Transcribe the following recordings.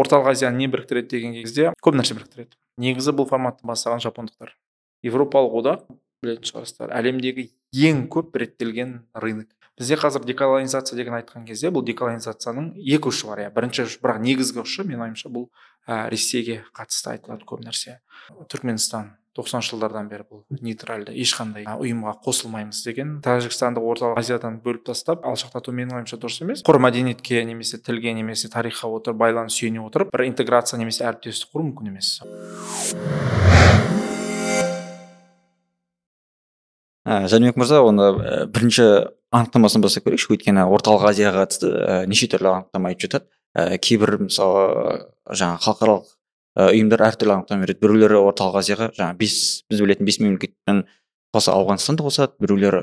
орталық азияны не біріктіреді деген кезде көп нәрсе біріктіреді. Негізі бұл форматты бастаған жапондықтар. Еуропалық одақ білетін шығарсыздар әлемдегі ең көп реттелген рынок. Бізде қазір деколонизация деген айтқан кезде бұл деколонизацияның екі ұшы бар иә. Бірінші ұшы бірақ негізгі ұшы менің ойымша бұл ә, ресейге қатысты айтылады көп нәрсе. Түркменстан тоқсаныншы жылдардан бері бұл нейтральды ешқандай ұйымға қосылмаймыз деген тәжікстанды орталық азиядан бөліп тастап алшақтату менің ойымша дұрыс емес. Құр мәдениетке немесе тілге немесе тарихқа отырып байланыс сүйене отырып бір интеграция немесе әріптестік құру мүмкін емес. Ә, жәнібек мырза оны бірінші анықтамасын бастап көрейікші. Өйткені орталық азияға қатысты ә, неше түрлі анықтама айтып жатады. Ә, кейбір мысалы жаңағы халықаралық ұйымдар әртүрлі анықтама береді. Біреулері орталық азияға жаңағы бес біз білетін бес мемлекеттен қоса ауғанстанды қосады біреулері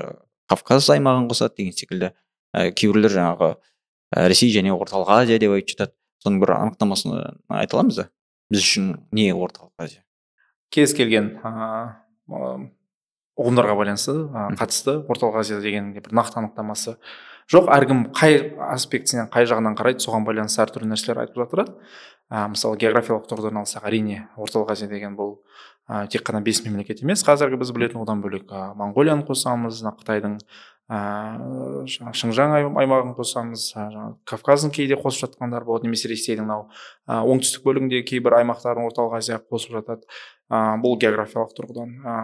кавказ аймағын қосады деген секілді. Ә, кейбіреулер жаңағы ә, ресей және орталық азия деп айтып жатады. Соның бір анықтамасын айта аламыз ба біз үшін не орталық азия? Кез келген ұғымдарға байланысты қатысты орталық азия деген бір нақты анықтамасы жоқ әркім қай аспектісінен қай жағынан қарайды соған байланысты әртүрлі нәрселер айтып жатырады ә, мысалы географиялық тұрғыдан алсақ әрине орталық азия деген бұл ә, тек қана бес мемлекет емес қазіргі біз білетін одан бөлек ә, моңғолияны қосамыз қытайдың ыыы жаңағы шыңжаң аймағын қосамыз жаңағы кавказдың кейде қосып жатқандар болады немесе ресейдің мынау оңтүстік бөлігіндегі кейбір аймақтарын орталық азияға қосып жатады. Ә, бұл географиялық тұрғыдан ә,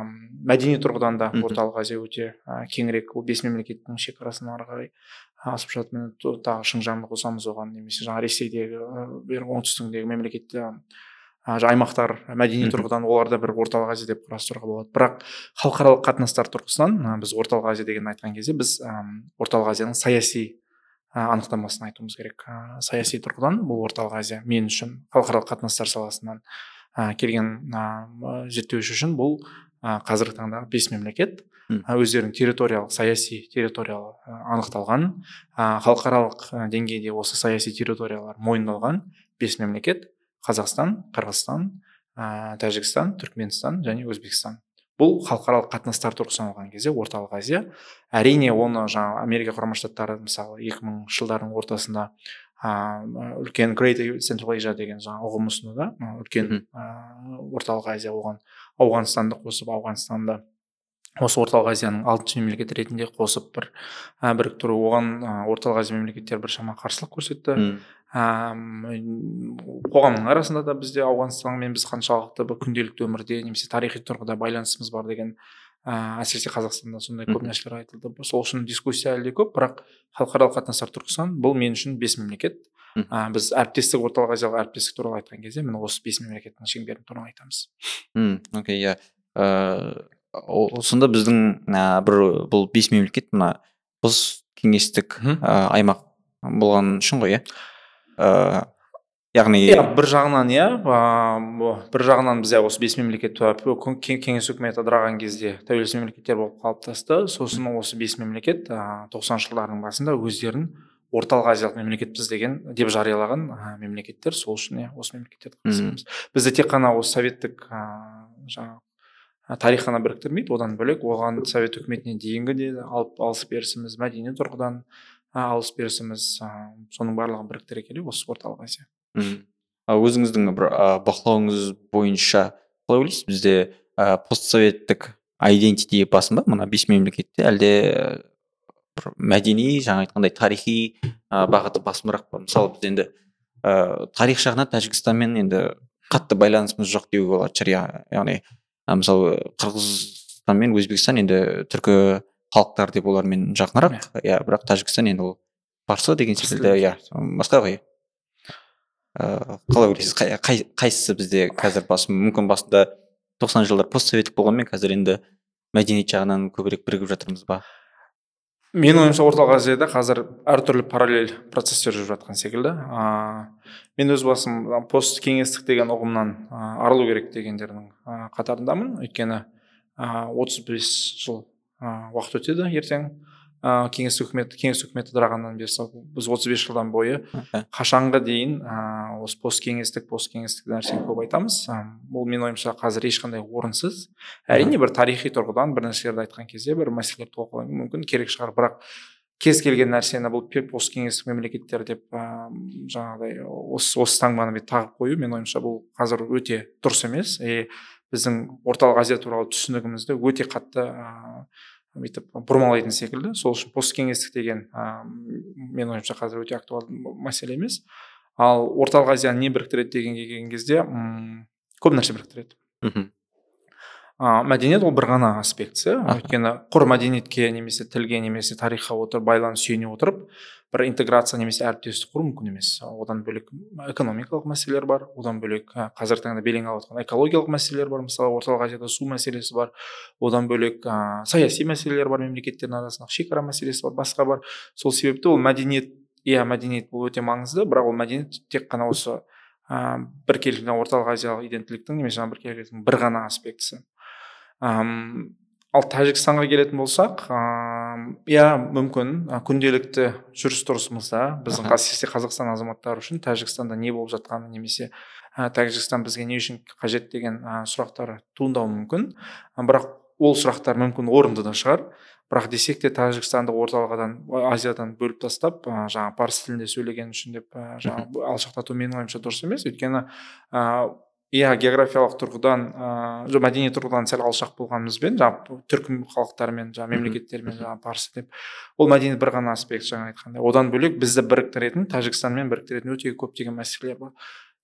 мәдени тұрғыдан да орталық азия өте ә, кеңірек. Ол бес мемлекеттің шекарасынан ары қарай асып жатыр тағы шыңжаңды қосамыз оған немесе жаңағы ресейдегі оңтүстігіндегі мемлекетте аймақтар мәдени тұрғыдан оларды бір орталық азия деп қарастыруға болады. Бірақ халықаралық қатынастар тұрғысынан біз орталық азия деген айтқан кезде біз орталық азияның саяси анықтамасын айтуымыз керек. Ә, саяси тұрғыдан бұл орталық азия мен үшін халықаралық қатынастар саласынан ә, келген ә, зерттеуші үшін бұл ә, қазіргі таңда бес мемлекет өздерінің территориялық саяси территориялы анықталған ә, халықаралық деңгейде осы саяси территориялар мойындалған бес мемлекет қазақстан қырғызстан ә, тәжікстан түркменстан және өзбекстан. Бұл халықаралық қатынастар тұрғысынан алған кезде орталық азия әрине оны жаңағы америка құрама штаттары мысалы екі мыңыншы жылдардың ортасында ыыы үлкен грейт централ азия деген жаңағы ұғым ұсынуда үлкен ыыы орталық азия оған ауғанстанды қосып ауғанстанды осы орталық азияның алтыншы мемлекет ретінде қосып бір ә, біріктіру оған ә, орталық азия мемлекеттері біршама қарсылық көрсетті. Қоғамның арасында да бізде ауғанстанмен біз қаншалықты бір күнделікті өмірде немесе тарихи тұрғыда байланысымыз бар деген ә, әсіресе қазақстанда сондай көп нәрселер айтылды. Сол үшін дискуссия әлі де көп. Бірақ халықаралық қатынастар тұрғысынан бұл мен үшін бес мемлекет. Ә, біз әріптестік орталық азиялық әріптестік туралы айтқан кезде міне осы бес мемлекеттің шеңбері туралы айтамыз. Мм окей иә. Сонда біздің ә, бір бұл бес мемлекет мына посткеңестік аймақ болған үшін ғой иә? Ыыы яғни иә бір жағынан иә. Бір жағынан біз осы бес мемлекет кеңес үкіметі ыдыраған кезде тәуелсіз мемлекеттер болып қалыптасты. Сосын осы бес мемлекет тоқсаныншы жылдардың басында өздерін орталық азиялық мемлекетпіз деген деп жариялаған мемлекеттер. Сол үшін иә осы мемлекеттерді бізді тек қана осы советтік ыыы жаңағы тарих қана біріктірмейді одан бөлек оған совет үкіметіне дейінгі де алып алыс берісіміз мәдени тұрғыдан алыс берісіміз соның барлығын біріктіре келе осы орталық азия. Мхм өзіңіздің бір бақылауыңыз бойынша қалай ойлайсыз? Бізде ә, постсоветтік айдентити басым ба мына бес мемлекетте әлде бір мәдени жаңа айтқандай тарихи ә, бағыты басымырақ па мысалы біз енді ә, тарих жағынан тәжікстанмен енді қатты байланысымыз жоқ деуге болатын шығар иә, яғни мысалы қырғызстан мен өзбекстан енді түркі халықтар деп олармен жақынырақ. Иә бірақ тәжікстан енді ол парсы деген секілді. Иә басқа ғой. Ыыы қалай ойлайсыз қай, қайсысы бізде қазір басым мүмкін басында тоқсан жылдар постсоветтік болғанмен қазір енді мәдениет жағынан көбірек бірігіп жатырмыз ба? Менің ойымша орталық азияда қазір әртүрлі параллель процестер жүріп жатқан секілді. Ыыы мен өз басым посткеңестік деген ұғымнан арылу керек дегендердің қатарындамын. Өйткені отыз бес жыл уақыт өтеді ертең. Ә, кеңес үкіметі кеңес үкіметі ыдырағаннан бері біз отыз бес жылдан бойы қашанға дейін ә, осы посткеңестік посткеңестік нәрсені көп айтамыз. Ә, бұл менің ойымша қазір ешқандай орынсыз. Әрине бір тарихи тұрғыдан бір нәрселерді айтқан кезде бір мәселелерді талқылау мүмкін керек шығар. Бірақ кез келген нәрсені бұл посткеңестік мемлекеттер деп ә, жаңағыдай осы осы таңбаны тағып қою менің ойымша бұл қазір өте дұрыс емес. И біздің орталық азия туралы түсінігімізді өте қатты ә, бүйтіп бұрмалайтын секілді. Сол үшін посткеңестік деген ә, менің ойымша қазір өте актуалды мәселе емес. Ал орталық азияны не біріктіреді дегенге келген кезде көп нәрсе біріктіреді. Мхм. Ә, мәдениет ол бір ғана аспектісі. Өйткені құр мәдениетке немесе тілге немесе тарихқа отырып байланыс сүйене отырып бір интеграция немесе әріптестік құру мүмкін емес. Одан бөлек экономикалық мәселелер бар. Одан бөлек қазіргі таңда белең алып жатқан экологиялық мәселелер бар. Мысалы орталық азияда су мәселесі бар. Одан бөлек ә, саяси мәселелер бар мемлекеттердің арасында шекара мәселесі бар басқа бар. Сол себепті ол мәдениет иә мәдениет бұл өте маңызды. Бірақ ол мәдениет тек қана осы ә, біркелкі орталық азиялық иденттіліктің немесе біркелкіліктің бір ғана аспектісі. Ал тәжікстанға келетін болсақ иә мүмкін. Күнделікті жүріс тұрысымызда біздің әсіресе қазақстан азаматтары үшін тәжікстанда не болып жатқаны немесе ә, тәжікстан бізге не үшін қажет деген ә, сұрақтар туындауы мүмкін. Бірақ ол сұрақтар мүмкін орынды да шығар. Бірақ десек те тәжікстанды орталық азиядан бөліп тастап ә, жаңағы парсы тілінде сөйлеген үшін деп ә, жаңағы алшақтату менің ойымша дұрыс емес. Өйткені иә географиялық тұрғыдан ыыы жоқ мәдени тұрғыдан сәл алшақ болғанымызбен жаңағы түркі халықтарымен жаңағы мемлекеттермен жаңағы парсы деп. Ол мәдениет бір ғана аспект жаңа айтқандай одан бөлек бізді біріктіретін тәжікстанмен біріктіретін өте көптеген мәселелер бар.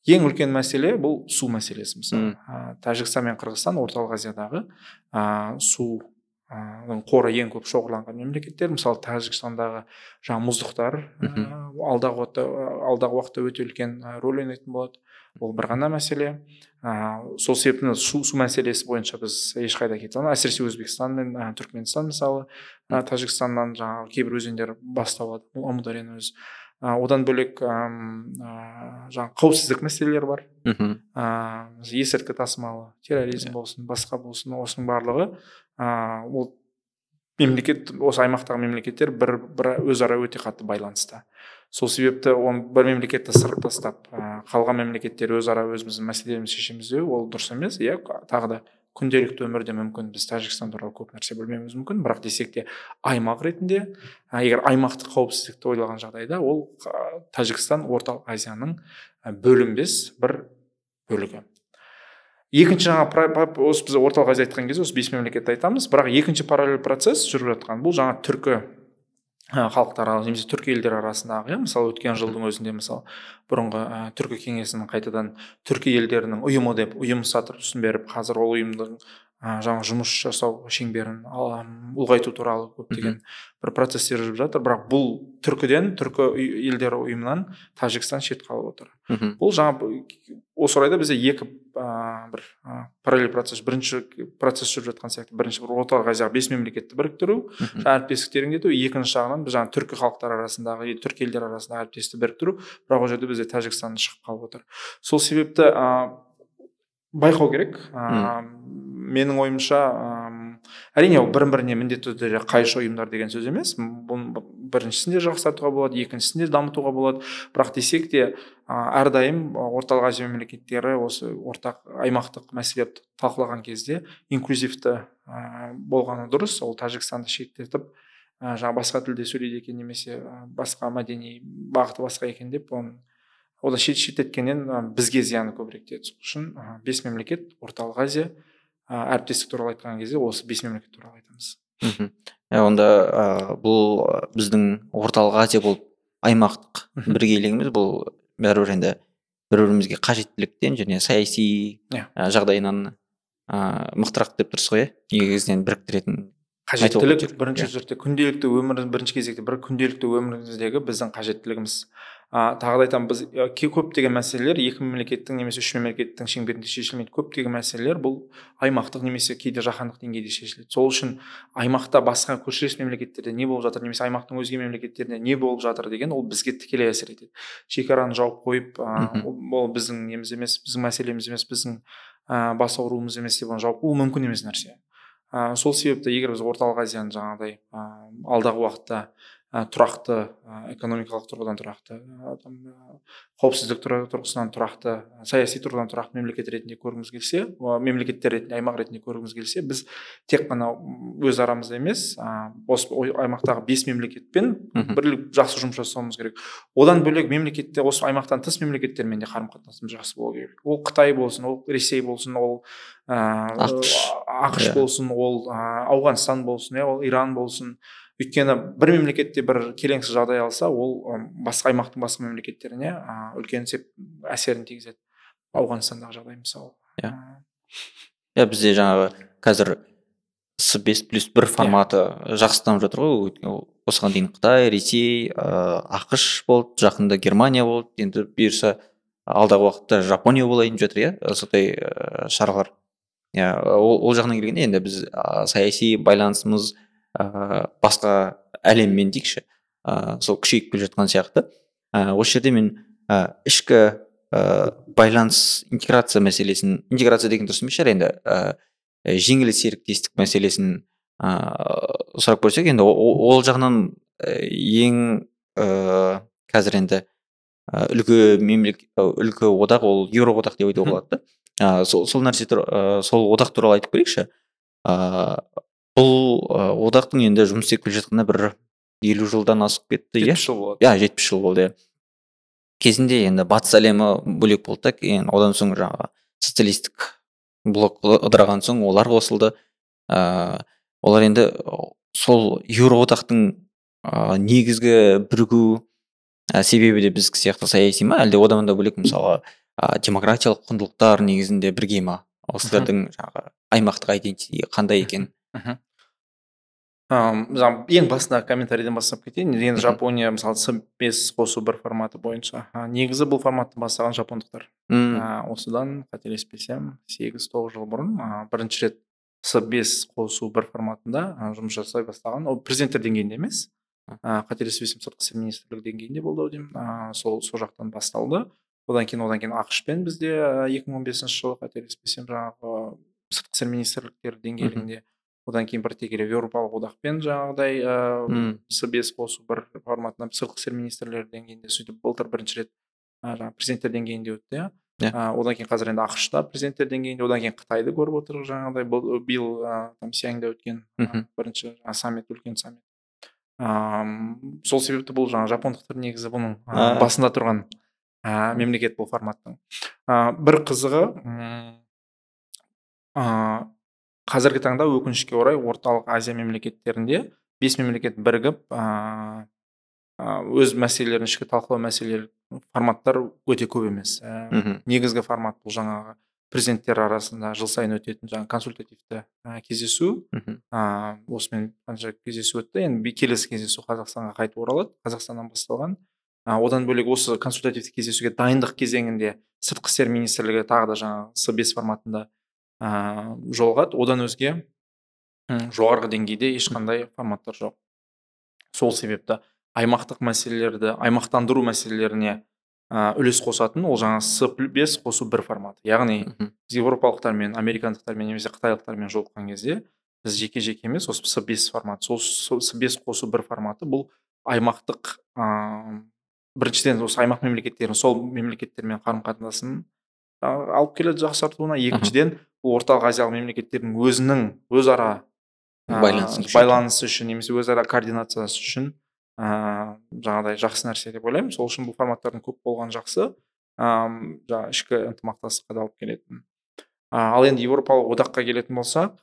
Ең үлкен мәселе бұл су мәселесі мысалы. Тәжікстан мен қырғызстан орталық азиядағы ыыы су қоры ең көп шоғырланған мемлекеттер. Мысалы тәжікстандағы жаңағы мұздықтар алдағы уақытта алдағы уақытта өте үлкен рөл ойнайтын болады. Ол бір ғана мәселе. Ә, сол себептен су, су мәселесі бойынша біз ешқайда кете алмаймыз. Әсіресе өзбекстан мен ә, түркменстан мысалы ә, тәжікстаннан жаңағы кейбір өзендер басталады амударияның өзі. Ә, одан бөлек ә, жаңағы қауіпсіздік мәселелері бар. Мхм. Ә, есірткі тасымалы терроризм болсын басқа болсын осының барлығы ә, ол мемлекет осы аймақтағы мемлекеттер бір бір өзара өте қатты байланысты сол себепті оны бір мемлекетті сырып тастап қалған мемлекеттер өзара өзіміздің мәселелерімізді шешеміз деу ол дұрыс емес. Иә тағы да күнделікті өмірде мүмкін біз тәжікстан туралы көп нәрсе білмеуіміз мүмкін. Бірақ десек те аймақ ретінде егер аймақтық қауіпсіздікті ойлаған жағдайда ол тәжікстан орталық азияның бөлінбес бір бөлігі. Екінші жаңа осы біз орталық азия айтқан кезде осы бес мемлекетті айтамыз. Бірақ екінші параллель процесс жүріп жатқан. Бұл жаңа түркі халықтар немесе түркі елдері арасындағы иә мысалы өткен жылдың өзінде мысалы бұрынғы ә, түркі кеңесінің қайтадан түркі елдерінің ұйымы деп ұйым статусын беріп қазір ол ұйымдың ә, жаңа жұмыс жасау шеңберін ұлғайту туралы көптеген бір процестер жүріп жатыр. Бірақ бұл түркіден түркі елдері ұйымынан тәжікстан шет қалып отыр. Бұл жаңа осы орайда бізде екі ә, бір ә, параллель процесс бірінші процесс жүріп жатқан сияқты. Бірінші бір орталық азияға бес мемлекетті біріктіру әріптестік тереңдету екінші жағынан біз жаңағы түркі халықтар арасындағы түркі елдер арасындағы әріптестікті біріктіру. Бірақ ол жерде бізде тәжікстан шығып қалып отыр. Сол себепті ә, байқау керек. Ә, менің ойымша әрине ол бір біріне міндетті түрде қайшы ұйымдар деген сөз емес. Бұны біріншісін де жақсартуға болады екіншісін де дамытуға болады. Бірақ десек те әрдайым орталық азия мемлекеттері осы ортақ аймақтық мәселелерді талқылаған кезде инклюзивті болғаны дұрыс. Ол тәжікстанды шеттетіп ә, жаңағы басқа тілде сөйлейді екен немесе басқа мәдени бағыты басқа екен деп оны одан шет шеттеткеннен бізге зияны көбірек тиеді. Сол үшін бес мемлекет орталық азия әріптестік туралы айтқан кезде осы бес мемлекет туралы айтамыз. Мхм. Онда ә, бұл біздің орталық азия болып аймақтық біргейлігіміз бұл бәрібір енді бір бірімізге қажеттіліктен және саяси иә. жағдайынан ыыы мықтырақ деп тұрсыз ғой иә? Негізінен біріктіретін қажеттілік бірінші yeah. күнделікті өмір бірінші кезекте бір күнделікті өміріміздегі біздің қажеттілігіміз. А тағы да айтамын біз көптеген мәселелер екі мемлекеттің немесе үш мемлекеттің шеңберінде шешілмейді. Көптеген мәселелер бұл аймақтық немесе кейде жаһандық деңгейде шешіледі. Сол үшін аймақта басқа көршілес мемлекеттерде не болып жатыр немесе аймақтың өзге мемлекеттерінде не болып жатыр деген ол бізге тікелей әсер етеді. Шекараны жауып қойып ә, ол біздің неміз емес біздің мәселеміз емес біздің ә, бас ауруымыз емес деп оны жауып ол мүмкін емес нәрсе. Ә, сол себепті егер біз орталық азияны жаңағыдай ә, алдағы уақытта ә, тұрақты ә, экономикалық тұрғыдан тұрақты ә, там, ә, қауіпсіздік тұрғысынан тұрақты ә, саяси тұрғыдан тұрақты мемлекет ретінде көргіміз келсе ә, мемлекеттер ретінде аймақ ретінде көргіміз келсе біз тек қана өз арамызда емес ә, осы аймақтағы бес мемлекетпен бірлік жақсы жұмыс жасауымыз керек. Одан бөлек мемлекетте осы аймақтан тыс мемлекеттермен де қарым қатынасымыз жақсы болу керек. Ол қытай болсын ол ресей болсын ол ә, ақш. ақш болсын ол ә, ауғанстан болсын иә ол иран болсын өйткені бір мемлекетте бір келеңсіз жағдай алса ол басқа аймақтың басқа мемлекеттеріне үлкен сеп әсерін тигізеді. Ауғанстандағы жағдай мысалы. Иә. Иә бізде жаңағы қазір с бес плюс бір форматы жақсы дамып жатыр ғой. Осыған дейін қытай ресей ыыы ақш болды жақында германия болды. Енді бұйырса алдағы уақытта жапония болайын деп жатыр иә сондай шаралар. Иә ол, ол жағынан келгенде енді біз ә, саяси байланысымыз ыыы басқа әлеммен дейікші. Ыыы сол күшейіп келе жатқан сияқты. Ә, осы жерде мен ә, ішкі ә, байланыс интеграция мәселесін интеграция деген дұрыс емес шығар енді ә, жеңіл серіктестік мәселесін ыыы сұрап көрсек енді ол жағынан ең ыыы қазір енді ә, үлгі мемлекет үлгі одақ ол еуроодақ деп айтуға болады да. Ә, сол, сол нәрсе ә, сол одақ туралы айтып көрейікші. Ыыы бұл ә, одақтың енді жұмыс істеп келе жатқанына бір елу жылдан асып кетті иә? Жетпіс жыл болады иә жетпіс жыл болды иә. Кезінде енді батыс әлемі бөлек болды да кейін одан соң жаңағы социалистік блок ыдыраған соң олар қосылды. Ыыы олар енді сол еуроодақтың ыыы негізгі бірігу ә, себебі де біздікі сияқты саяси ма? Әлде одан да бөлек мысалы ә, демократиялық құндылықтар негізінде бірге ма? Осылардың жаңағы аймақтық қандай екен? Мхм жаңа ең басында комментарийден бастап кетейін. Енді жапония мысалы с бес қосу бір форматы бойынша. А, негізі бұл форматты бастаған жапондықтар. М, а, осыдан қателеспесем сегіз тоғыз жыл бұрын а, бірінші рет с бес қосу бір форматында а, жұмыс жасай бастаған. Ол президенттер деңгейінде емес. А, қателеспесем сыртқы істер министрлігі деңгейінде болды ау деймін а, сол сол жақтан басталды. Одан кейін одан кейін ақш пен бізде екі мың он бесінші жылы қателеспесем жаңағы сыртқы істер министрліктері деңгейінде одан кейін бірте келе еуропалық одақпен жаңағыдай ыыы с бес қосу бір форматына сыртқы істер министрлері деңгейінде сөйтіп былтыр бірінші рет жаңағы президенттер деңгейінде өтті иә. Иә. Одан кейін қазір енді ақш та президенттер деңгейінде одан кейін қытайды көріп отырмыз жаңағыдай бұл биыл ә, там өткен бірінші саммит үлкен саммит. Ам, сол себепті бұл жаңағы жапондықтар негізі бұның басында тұрған а, мемлекет бұл форматтың. А, бір қызығы а, қазіргі таңда өкінішке орай орталық азия мемлекеттерінде бес мемлекет бірігіп а, өз мәселелерін ішкі талқылау мәселелер форматтар өте көп емес. Ә, негізгі формат бұл жаңағы президенттер арасында жыл сайын өтетін жаңағы консультативті ә, кездесу. Ә, осымен қанша кездесу өтті енді келесі кездесу қазақстанға қайтып оралады қазақстаннан басталған. А, одан бөлек осы консультативті кездесуге дайындық кезеңінде сыртқы істер министрлігі тағы да жаңағы с бес форматында ә, жолығады одан өзге жоғарғы деңгейде ешқандай форматтар жоқ. Сол себепті аймақтық мәселелерді аймақтандыру мәселелеріне ә, үлес қосатын ол жаңағы с бес қосу бір форматы. Яғни біз еуропалықтармен американдықтармен немесе қытайлықтармен жолыққан кезде біз жеке жеке емес осы с бес форматы сол с бес қосу бір форматы бұл аймақтық ыыы біріншіден осы аймақ мемлекеттерін сол мемлекеттермен қарым қатынасын алып келеді жақсартуына екіншіден бұл орталық азиялық мемлекеттердің өзінің өзара а, Байланысын күшейту. байланысы үшін немесе өзара координациясы үшін ыыы жаңағыдай жақсы нәрсе деп ойлаймын. Сол үшін бұл форматтардың көп болғаны жақсы. Ыыы жаңағы ішкі ынтымақтастыққа да алып келетін. Ал енді еуропалық одаққа келетін болсақ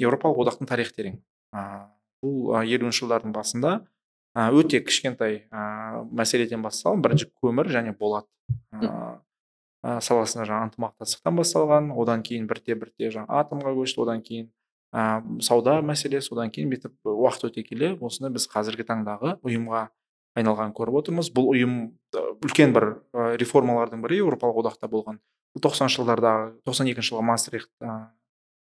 еуропалық одақтың тарихы терең. Бұл елуінші жылдардың басында өте кішкентай а, мәселеден басталған бірінші көмір және болат. А, саласында жаңағы ынтымақтастықтан басталған одан кейін бірте бірте жаңағы атомға көшті одан кейін ә, сауда мәселесі одан кейін бүйтіп уақыт өте келе осыны біз қазіргі таңдағы ұйымға айналғанын көріп отырмыз. Бұл ұйым ә, үлкен бір ә, реформалардың бірі еуропалық одақта болған. Бұл тоқсаныншы жылдардағы тоқсан екінші жылғы мастрихт ә,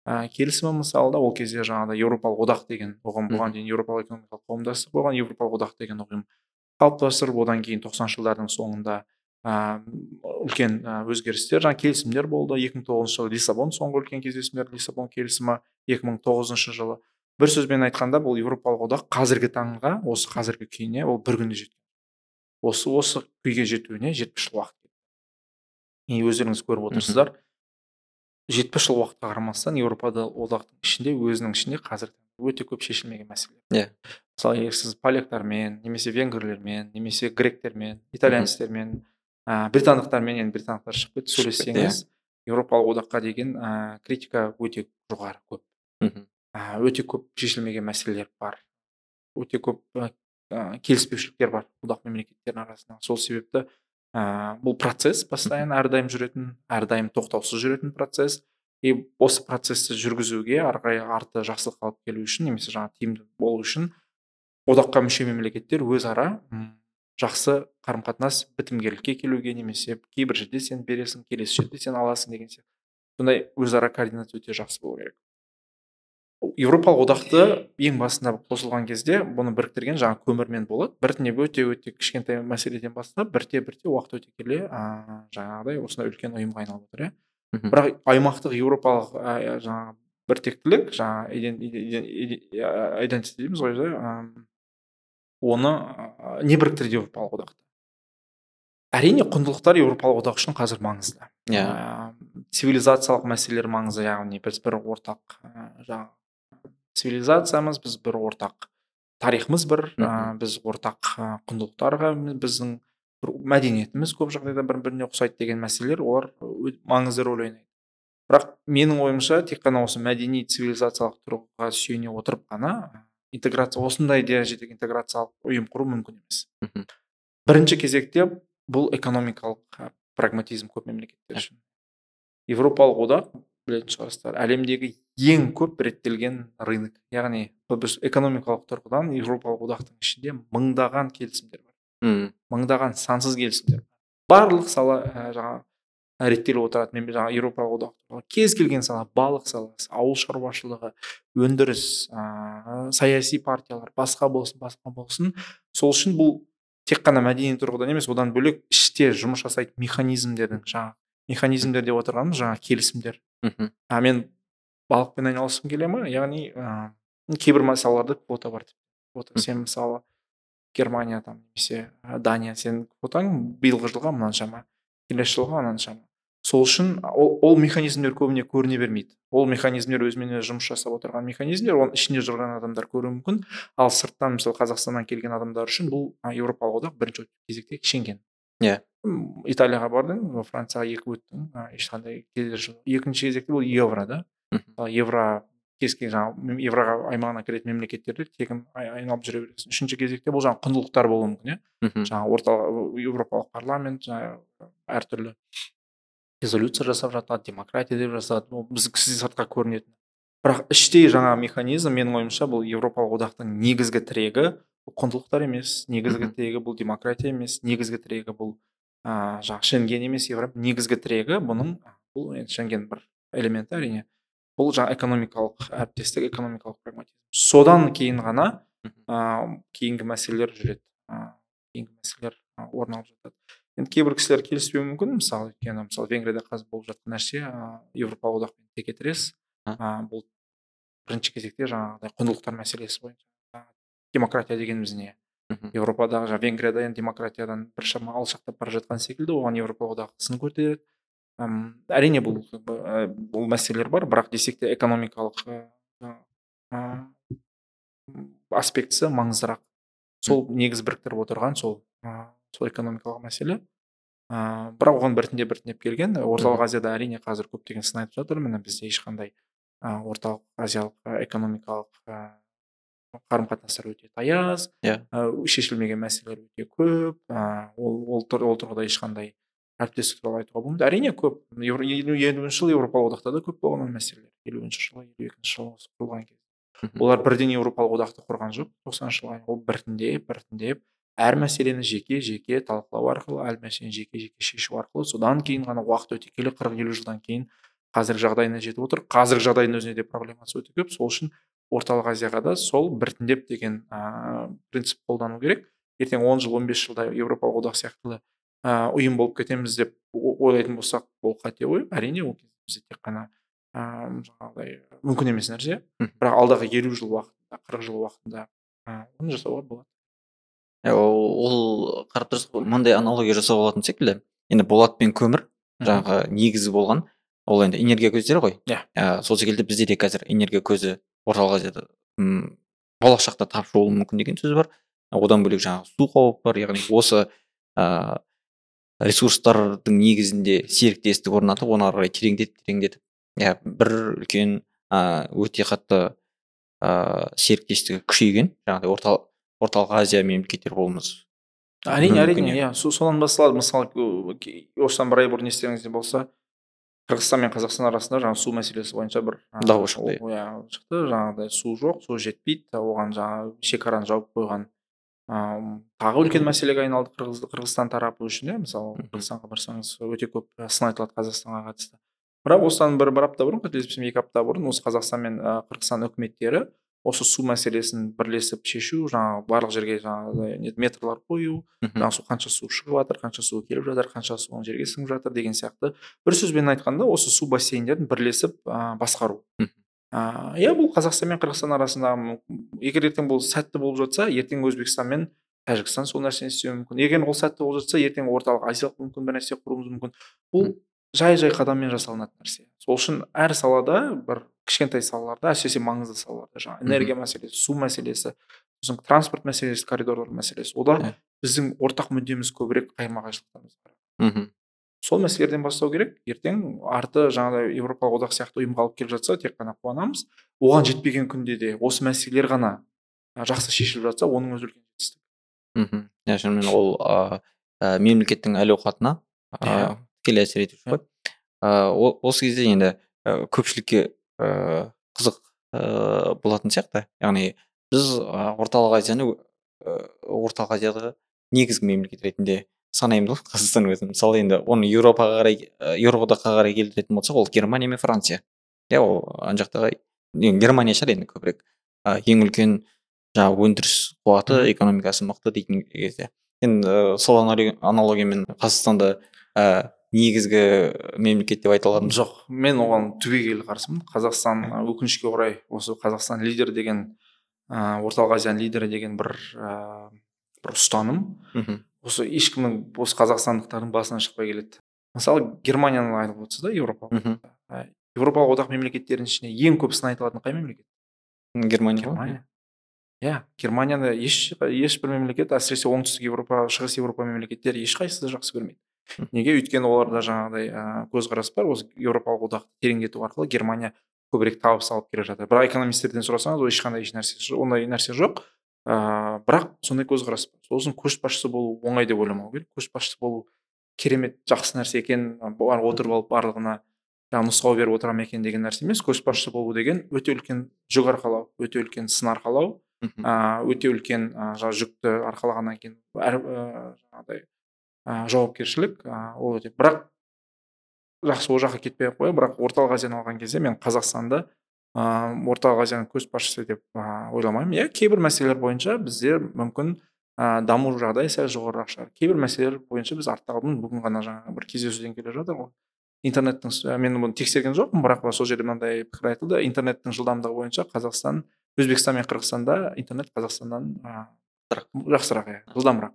ә, келісімі мысалы да ол кезде жаңағыдай еуропалық одақ деген ұғым бұған дейін еуропалық экономикалық қауымдастық болған еуропалық одақ деген ұғым қалыптастырып одан кейін тоқсаныншы жылдардың соңында ә, үлкен өзгерістер жаңағы келісімдер болды. Екі мың тоғызыншы жылы лиссабон соңғы үлкен кездесулер лиссабон келісімі екі мың тоғызыншы жылы. Бір сөзбен айтқанда бұл еуропалық одақ қазіргі таңға осы қазіргі күйіне ол бір күнде жеткен. Осы осы күйге жетуіне жетпіс жыл уақыт кетті. И өздеріңіз көріп отырсыздар? жетпіс жыл уақытқа қарамастан еуропада одақтың ішінде өзінің ішінде қазір өте көп шешілмеген мәселелер. Иә. Мысалы егер сіз поляктармен немесе венгрлермен немесе гректермен итальянецтермен ә, британдықтармен енді британдықтар шығып кетті сөйлессеңіз еуропалық одаққа деген ә, критика өте жоғары көп. Мхм ә, өте көп шешілмеген мәселелер бар. Өте көп ә, келіспеушіліктер бар одақ мемлекеттерінің арасында. Сол себепті ә, бұл процесс постоянно әрдайым жүретін әрдайым тоқтаусыз жүретін процесс. И осы процессті жүргізуге ары қарай арты жақсылық алып келу үшін немесе жаңағы тиімді болу үшін одаққа мүше мемлекеттер өзара жақсы қарым қатынас бітімгерлікке келуге немесе кейбір жерде сен бересің келесі жерде сен аласың деген сияқты сондай өзара координация өте жақсы болу керек. Еуропалық одақты ең басында қосылған кезде бұны біріктірген жаңа көмірмен болады біртіндеп өте өте кішкентай мәселеден бастап бірте бірте уақыт өте келе ыыы жаңағыдай осындай үлкен ұйымға айналып отыр иә. Бірақ аймақтық еуропалық ә, жаңағы біртектілік жаңағы идентити дейміз ғой оны не біріктіреді еуропалық одақты әрине құндылықтар еуропалық одақ үшін қазір маңызды. Иә. Цивилизациялық мәселелер маңызды яғни біз бір ортақ жаңағы цивилизациямыз біз бір ортақ тарихымыз бір ә, біз ортақ құндылықтарға біздің бір мәдениетіміз көп жағдайда бір біріне ұқсайды деген мәселелер олар маңызды рөл ойнайды. Бірақ менің ойымша тек қана осы мәдени цивилизациялық тұрғыға сүйене отырып қана интеграция осындай дәрежедегі интеграциялық ұйым құру мүмкін емес. Бірінші кезекте бұл экономикалық прагматизм көп мемлекеттер үшін. Еуропалық одақ білетін шығарсыздар әлемдегі ең көп реттелген рынок. Яғни біз экономикалық тұрғыдан еуропалық одақтың ішінде мыңдаған келісімдер бар. Мм мыңдаған сансыз келісімдер бар. Барлық сала ә, жаңағы реттеліп отырады. Мен жаңағы еуропалық одақ кез келген сала балық саласы ауыл шаруашылығы өндіріс ә, саяси партиялар басқа болсын басқа болсын. Сол үшін бұл тек қана мәдени тұрғыдан емес одан бөлек іште жұмыс жасайтын механизмдердің жаңағы механизмдер деп отырғанымыз жаңағы келісімдер. Мхм. А мен балықпен айналысқым келе ма яғни ыыы кейбір салаларда квота бар квота. Сен мысалы германия там немесе дания сенің квотаң биылғы жылға мынаншама келесі жылға мынаншама сол үшін ол, ол механизмдер көбіне көріне бермейді. Ол механизмдер өзімен өзі жұмыс жасап отырған механизмдер оның ішінде жүрген адамдар көруі мүмкін. Ал сырттан мысалы қазақстаннан келген адамдар үшін бұл еуропалық одақ бірінші кезекте шенген иә. Италияға бардың францияға екі өттің ешқандай кедергі жоқ екінші кезекте бұл евро да. Евро кез келген жаңағы евроға аймағына кіретін мемлекеттерде тегін айналып жүре бересің. Үшінші кезекте бұл жаңағы құндылықтар болуы мүмкін иә? Жаңағы орталық еуропалық парламент жаңағы әртүрлі резолюция жасап жатады демократия деп жазады ол біз сыртқа көрінетін. Бірақ іштей жаңа механизм менің ойымша бұл еуропалық одақтың негізгі тірегі бұл құндылықтар емес негізгі тірегі бұл демократия емес негізгі тірегі бұл ыыы жаңағы шенген емес европа негізгі тірегі бұның бұл енді шенген бір элементі әрине. Бұл жаңа экономикалық әріптестік экономикалық прагматизм. Содан кейін ғана ыыы кейінгі мәселелер жүреді. Ыыы кейінгі мәселелер орын алып жатады. Енді кейбір кісілер келіспеуі мүмкін мысалы өйткені мысалы венгрияда қазір болып жатқан нәрсе ыыы еуропалық одақпен текетірес ыыы бұл бірінші кезекте жаңағыдай құндылықтар мәселесі бойынша демократия дегеніміз не? Еуропадағы жаңағы венгрияда енді демократиядан біршама алшақтап бара жатқан секілді оған еуропалық одақ сын көтереді. Әрине бұл бұл мәселелер бар бірақ десек те экономикалық аспектісі маңыздырақ сол негіз біріктіріп отырған сол сол экономикалық мәселе. Ыыы бірақ оған біртіндеп біртіндеп келген орталық азияда әрине қазір көптеген сын айтып жатыр. Міне бізде ешқандай ыыы орталық азиялық экономикалық ыыы қарым қатынастар өте таяз иә. шешілмеген мәселелер өте көп ыыы ол ол, ол тұрғыда ешқандай әріптестік туралы айтуға болмайды әрине көп елу елуінші жылы еуропалық одақта да көп болған ол мәселелер. Елуінші жылы елу екінші жылы осы құрылған кезде олар бірден еуропалық одақты құрған жоқ. тоқсаныншы жылға ол біртіндеп біртіндеп әр мәселені жеке жеке талқылау арқылы әр мәселені жеке жеке шешу арқылы содан кейін ғана уақыт өте келе қырық елу жылдан кейін қазіргі жағдайына жетіп отыр. Қазіргі жағдайдың өзінде де проблемасы өте көп. Сол үшін орталық азияға да сол біртіндеп деген ыыы принцип қолдану керек. Ертең он жыл он бес жылда еуропалық одақ сияқты ұйым болып кетеміз деп ойлайтын болсақ ол қате ой әрине ол кезде бізде тек қана ыыы жаңағыдай мүмкін емес нәрсе. Бірақ алдағы елу жыл уақытында қырық жыл уақытында оны жасауға болады. Ол қарап тұрсақ мындай аналогия жасауға болатын секілді. Енді болат пен көмір жаңағы негізі болған ол енді энергия көздері ғой. Иә. Ә, сол секілді бізде де қазір энергия көзі орталық азияда м болашақта тапшы болуы мүмкін деген сөз бар. Одан бөлек жаңағы су қаупі бар яғни осы ыыы ресурстардың негізінде серіктестік орнатып оны ары қарай тереңдетіп тереңдетіп. Иә бір үлкен өте қатты ыыы серіктестігі күшейген. Жаңағыдай орталық орталық азия мемлекеттері болуымыз әрине әрине иә. со- содан басталады. Мысалы осыдан бір ай бұрын естеріңізде болса қырғызстан мен қазақстан арасында жаңағы су мәселесі бойынша бір дау шықты, иә шықты. Жаңағыдай су жоқ су жетпейді. Оған жаңағы шекараны жауып қойған ыыы тағы үлкен мәселеге айналды қырғыз қырғызстан тарапы үшін иә? Мысалы қырғызстанға барсаңыз өте көп сын айтылады қазақстанға қатысты. Бірақ осыдан бір бір апта бұрын қателеспесем екі апта бұрын осы қазақстан мен қырғызстан үкіметтері осы су мәселесін бірлесіп шешу жаңағы барлық жерге жаңағыдай не- метрлар қою жаңағы су қанша су шығып жатыр қанша су келіп жатыр қанша су жерге сіңіп жатыр деген сияқты бір сөзбен айтқанда осы су бассейндерін бірлесіп ә, басқару. Иә бұл қазақстан мен қырғызстан арасындағы егер ертең бұл сәтті болып жатса ертең өзбекстан мен тәжікстан сол нәрсені істеуі мүмкін. Егер ол сәтті болып жатса ертең орталық азиялық мүмкін бір нәрсе құруымыз мүмкін. Бұл жай жай қадаммен жасалынатын нәрсе. Сол үшін әр салада бір кішкентай салаларда әсіресе маңызды салаларда жаңағы энергия мәселесі су мәселесі сосын транспорт мәселесі коридорлар мәселесі ода Иә. біздің ортақ мүддеміз көбірек қайырма қайшылықтарымыз бар. Мхм сол мәселелерден бастау керек. Ертең арты жаңағыдай еуропалық одақ сияқты ұйымға алып келіп жатса тек қана қуанамыз. Оған жетпеген күнде де осы мәселелер ғана жақсы шешіліп жатса оның өзі үлкен жетістік. Мхм. Иә шынымен ол ыыы мемлекеттің әл ауқатына Иә. ыыы тікелей әсер етуші ғой. Ыыы осы кезде енді көпшілікке ыыы қызық ыыы болатын сияқты. Яғни біз орталық азияны орталық азиядағы негізгі мемлекет ретінде санаймыз ғой қазақстан өзін мысалы енді оны еуропаға қарай еуроодаққа қарай келтіретін болсақ ол германия мен франция. Иә ол ана жақтағы германия шығар енді көбірек. Ең үлкен жаңағы өндіріс қуаты экономикасы мықты дейтін кезде. Енді сол аналогиямен қазақстанды ә, негізгі мемлекет деп айта аламыз жоқ мен оған түбегейлі қарсымын. Қазақстан өкінішке орай осы қазақстан лидер деген ә, орталық азияның лидері деген бір ә, бір ұстаным. Мхм. Осы ешкімнің осы қазақстандықтардың басынан шықпай келеді. Мысалы германияны айтып отырсыз да еуропалық мхм. Ә, еуропалық одақ мемлекеттерінің ішінде ең көп сын айтылатын қай мемлекет? Германия германия. Иә германияны еш ешбір мемлекет әсіресе оңтүстік еуропа шығыс еуропа мемлекеттері ешқайсысы да жақсы көрмейді. Неге? Өйткені оларда жаңағыдай ыыы көзқарас бар. Осы еуропалық одақты тереңдету арқылы германия көбірек табыс алып келе жатыр. Бірақ экономистерден сұрасаңыз ол ешқандай ешнәрсе ондай нәрсе жоқ. Ыыы бірақ сондай көзқарас үшін көшбасшы болу оңай деп ойламау керек. Көшбасшы болу керемет жақсы нәрсе екен бар отырып алып барлығына жаңағы нұсқау беріп отырамын екен деген нәрсе емес. Көшбасшы болу деген өте үлкен жүк арқалау өте үлкен сын арқалау өте үлкен жаңағы жүкті арқалағаннан кейін әр жаңағыдай жауапкершілік ол өте бірақ жақсы ол жаққа кетпей ақ қояйық бірақ орталық азияны алған кезде мен қазақстанды ыыы орталық азияның көшбасшысы деп ыыы ойламаймын. Иә кейбір мәселелер бойынша бізде мүмкін ыыы даму жағдайы сәл жоғарырақ шығар. Кейбір мәселелер бойынша біз артта қалдым бүгін ғана жаңағы бір кездесуден келе жатыр ғой. Интернеттің мен бұны тексерген жоқпын бірақ сол жерде мынандай пікір айтылды. Интернеттің жылдамдығы бойынша қазақстан өзбекстан мен қырғызстанда интернет қазақстаннан ыыы жақсырақ иә жылдамырақ.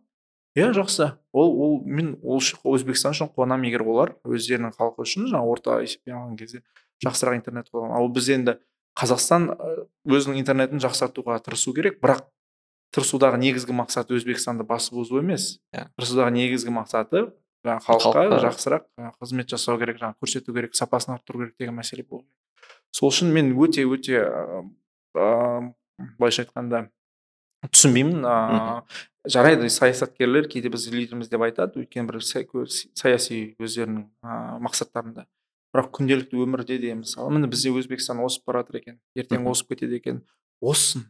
Иә жақсы. Ол ол мен ол үшін өзбекстан үшін қуанамын егер олар өздерінің халқы үшін жаңағы орта есеппен алған кезде жақсырақ интернет қолдан ал біз енді қазақстан ы, өзінің интернетін жақсартуға тырысу керек. Бірақ тырысудағы негізгі мақсаты өзбекстанды басып озу емес. Иә. тырысудағы негізгі мақсаты жаңағы халыққа жақсырақ қызмет жасау керек жаңағы көрсету керек сапасын арттыру керек деген мәселе болу керек. Сол үшін мен өте өте ыыы былайша айтқанда түсінбеймін. Ыыы жарайды саясаткерлер кейде біз лидерміз деп айтады өйткені бір саяси өздерінің ыыы мақсаттарында. Бірақ күнделікті өмірде де мысалы міне бізде өзбекстан осып бара жатыр екен ертең осып кетеді екен. Оссын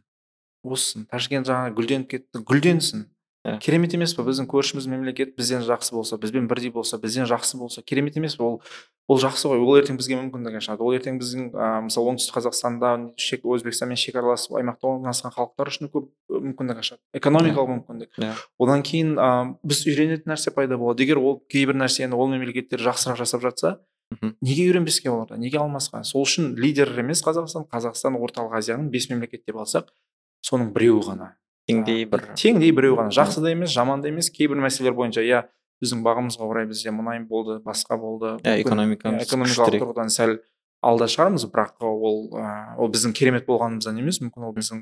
оссын. Ташкент жаңа гүлденіп кетті. Гүлденсін. Иә. керемет емес па біздің көршіміз мемлекет бізден жақсы болса бізбен бірдей болса бізден жақсы болса керемет емес пе? Ол ол жақсы ғой. Ол ертең бізге мүмкіндік ашады. Ол ертең біздің ә, мысалы оңтүстік қазақстанда шек, өзбекстанмен шекаралас аймақта орналасқан халықтар үшін көп мүмкіндік ашады. Экономикалық мүмкіндік. Иә. одан кейін ә, біз үйренетін нәрсе пайда болады. Егер ол кейбір нәрсені ол мемлекеттер жақсырақ жасап жатса мхм неге үйренбеске оларда неге алмасқа? Сол үшін лидер емес қазақстан қазақстан орталық азияның бес мемлекет деп алсақ соның біреуі ғана. Теңдей бір теңдей біреу ғана. Жақсы да емес жаман да емес кейбір мәселелер бойынша иә біздің бағымызға орай бізде мұнай болды басқа болды. Иә экономикамыз иә, экономикалық тұрғыдан сәл алда шығармыз бірақ ол ә, ол біздің керемет болғанымыздан емес мүмкін ол біздің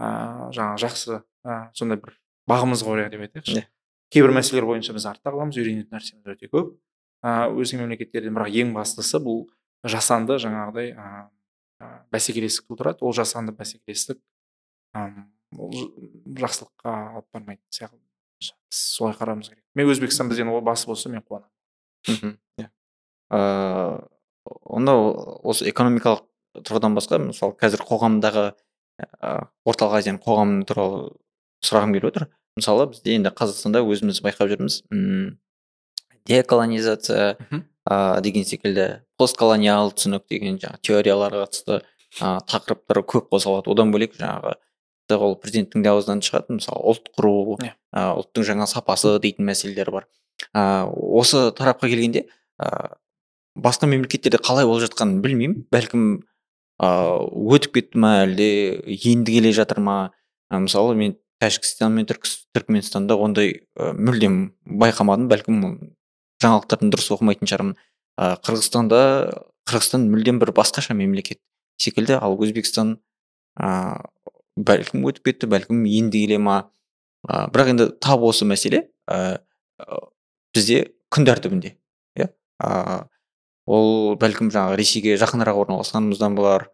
ә, жаңағы жақсы ә, сондай бір бағымызға орай деп айтайықшы. Иә. кейбір мәселелер бойынша біз артта қаламыз үйренетін нәрсеміз өте көп. Өзге мемлекеттерден бірақ ең бастысы бұл жасанды жаңағыдай бәсекелестік тудырады ол жасанды бәсекелестік ол жақсылыққа алып бармайтын сияқты. Солай қарауымыз керек. Мен өзбекстан бізден ол басы болса мен қуанамын. Иә. Онда осы экономикалық тұрғыдан басқа мысалы қазір қоғамдағы орталық азияның қоғамы туралы сұрағым келіп отыр. Мысалы бізде енді қазақстанда өзіміз байқап жүрміз деколонизация ыыы деген секілді. Постколониал түсінік деген жаңағы теорияларға қатысты ыыы тақырыптар көп қозғалады. Одан бөлек жаңағы ол президенттің де аузынан шығады мысалы ұлт құру ыыы ұлттың жаңа сапасы дейтін мәселелер бар. Ыыы осы тарапқа келгенде ыыы басқа мемлекеттерде қалай болып жатқанын білмеймін. Бәлкім ыыы өтіп кетті ма әлде енді келе жатыр ма? Ә, мысалы мен тәжікстан мен түркменстанда ондай мүлдем байқамадым. Бәлкім жаңалықтарын дұрыс оқымайтын шығармын. Ыыы қырғызстанда қырғызстан мүлдем бір басқаша мемлекет секілді ал өзбекстан ыыы бәлкім өтіп кетті бәлкім енді келе ма? Ә, бірақ енді тап осы мәселе ә, бізде күн тәртібінде иә? Ә, ол бәлкім жаңағы ресейге жақынырақ орналасқанымыздан болар.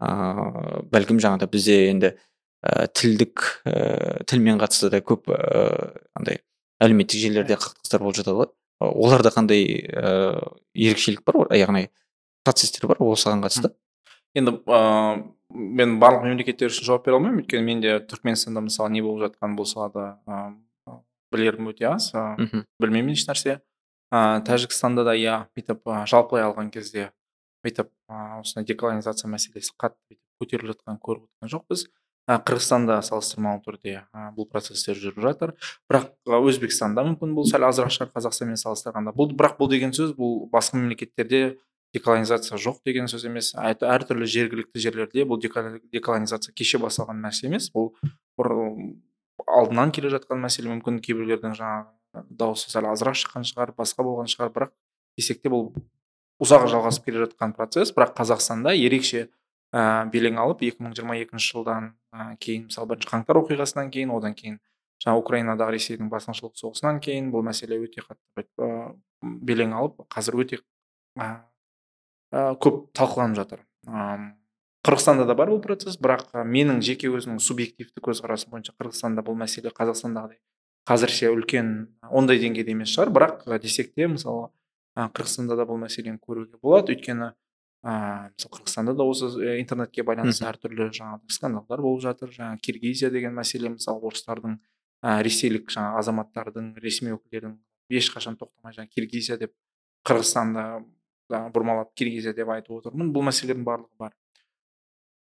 Ыыы бәлкім жаңағыда бізде енді ә, тілдік ә, тілмен қатысты да көп ә, андай әлеуметтік желілерде қақтығыстар болып жатады ғой. Оларда қандай ә, ерекшелік бар яғни процестер бар осыған қатысты? Енді ыыы мен барлық мемлекеттер үшін жауап бере алмаймын өйткені мен де түркменстанда мысалы не болып жатқанын бұл салада ыыы білерім өте аз білмеймін ешнәрсе. Ыыы тәжікстанда да иә бүйтіп жалпылай алған кезде бүйтіп ыыы осындай деколонизация мәселесі қатты көтеріліп жатқанын көріп отырған жоқпыз. Қырғызстанда салыстырмалы түрде бұл процесстер жүріп жатыр. Бірақ өзбекстанда мүмкін бұл сәл азырақ шығар қазақстанмен салыстырғанда. Бұл бірақ бұл деген сөз бұл басқа мемлекеттерде деколонизация жоқ деген сөз емес. Әр- әртүрлі жергілікті жерлерде бұл деко- деколонизация кеше басталған нәрсе емес. Бұл бұрын алдынан келе жатқан мәселе. Мүмкін кейбіреулердің жаңағы дауысы сәл азырақ шыққан шығар басқа болған шығар. Бірақ десек те бұл ұзақ жалғасып келе жатқан процесс. Бірақ қазақстанда ерекше ә, белең алып 2022 жылдан ә, кейін мысалы бірінші қаңтар оқиғасынан кейін одан кейін жаңа украинадағы ресейдің басқыншылық соғысынан кейін бұл мәселе өте қатты ә, белең алып қазір өте ә, көп талқыланып жатыр. Қырғызстанда да бар бұл процесс бірақ менің жеке өзімнің субъективті көзқарасым бойынша қырғызстанда бұл мәселе қазақстандағыдай қазірше үлкен ондай деңгейде емес шығар. Бірақ десек те мысалы қырғызстанда да бұл мәселені көруге болады. Өйткені ыыы мысалы қырғызстанда да осы ә, интернетке байланысты әртүрлі жаңағы скандалдар болып жатыр. Жаңағы киргизия деген мәселе мысалы орыстардың ә, ресейлік жаңағы азаматтардың ресми өкілдердің ешқашан тоқтамай жаңағы киргизия деп қырғызстанды бұрмалап киргизия деп айтып отырмын. Бұл мәселелердің барлығы бар.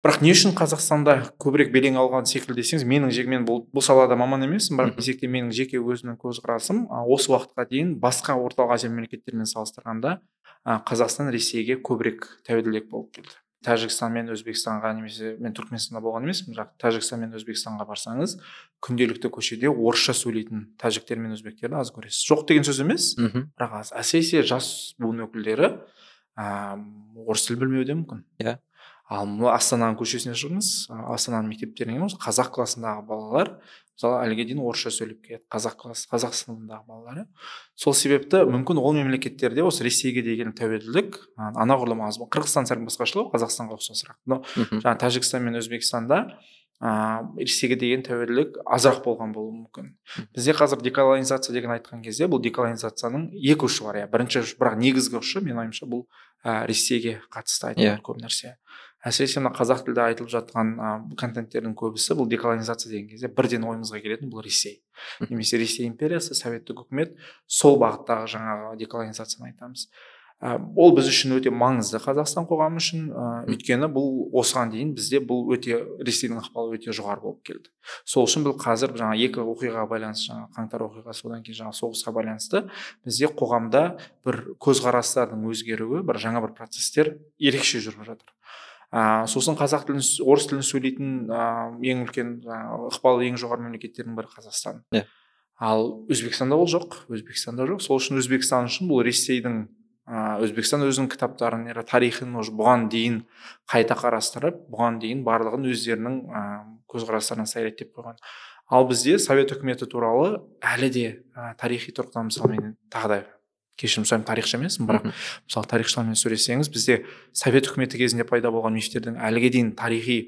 Бірақ не үшін қазақстанда көбірек белең алған секілді десеңіз менің же- мен бұл, бұл салада маман емеспін бірақ десек те менің жеке өзімнің көзқарасым осы уақытқа дейін басқа орталық азия мемлекеттерімен салыстырғанда қазақстан ресейге көбірек тәуелдірек болып келді. Тәжікстан мен өзбекстанға немесе мен түркменстанда болған емеспін бірақ тәжікстан мен өзбекстанға барсаңыз күнделікті көшеде орысша сөйлейтін тәжіктер мен өзбектерді аз көресіз. Жоқ деген сөз емес бірақ аз әсіресе жас буын өкілдері ыыы орыс тіл білмеуі де мүмкін. Иә. Ал мына астананың көшесіне шығыңыз. Астананың мектептеріне кіріңіз. Қазақ классындағы балалар мысалы әліге дейін орысша сөйлеп келеді. Қазақ класс қазақ сыныбындағы балалар иә сол себепті мүмкін ол мемлекеттерде осы ресейге деген тәуелділік анағұрлым аз қырғызстан сәл басқашалау қазақстанға ұқсасырақ но жаңағы тәжікстан мен өзбекстанда ыыы ресейге деген тәуелділік азырақ болған болуы мүмкін. Бізде қазір деколонизация деген айтқан кезде бұл деколонизацияның екі ұшы бар. Иә бірінші бірақ негізгі ұшы менің ойымша бұл ә, ресейге қатысты айтылған Иә. көп нәрсе. Әсіресе мына қазақ тілде айтылып жатқан ә, контенттердің көбісі бұл деколонизация деген кезде бірден ойымызға келетін бұл ресей. Немесе ресей империясы советтік үкімет сол бағыттағы жаңағы деколонизацияны айтамыз. Ә, ол біз үшін өте маңызды қазақстан қоғамы үшін ә, өйткені бұл осыған дейін бізде бұл өте ресейдің ықпалы өте жоғары болып келді. Сол үшін бұл қазір жаңа екі оқиғаға байланысты жаңа қаңтар оқиғасы одан кейін жаңа соғысқа байланысты бізде қоғамда бір көзқарастардың өзгеруі бір жаңа бір процесстер ерекше жүріп жатыр. Ә, сосын қазақ тілін орыс тілін сөйлейтін ә, ең үлкен ықпалы ең жоғары мемлекеттердің бірі қазақстан. Иә. Ал өзбекстанда ол жоқ өзбекстанда жоқ. Сол үшін өзбекстан үшін бұл ресейдің ә, өзбекстан өзінің кітаптарын тарихын уже бұған дейін қайта қарастырып бұған дейін барлығын өздерінің ә, көзқарастарына сай реттеп қойған. Ал бізде совет үкіметі туралы әлі де ә, тарихи тұрғыдан мысалы мен тағы да кешірім сұраймын тарихшы емеспін бірақ мысалы тарихшылармен сөйлессеңіз бізде совет үкіметі кезінде пайда болған мифтердің әліге дейін тарихи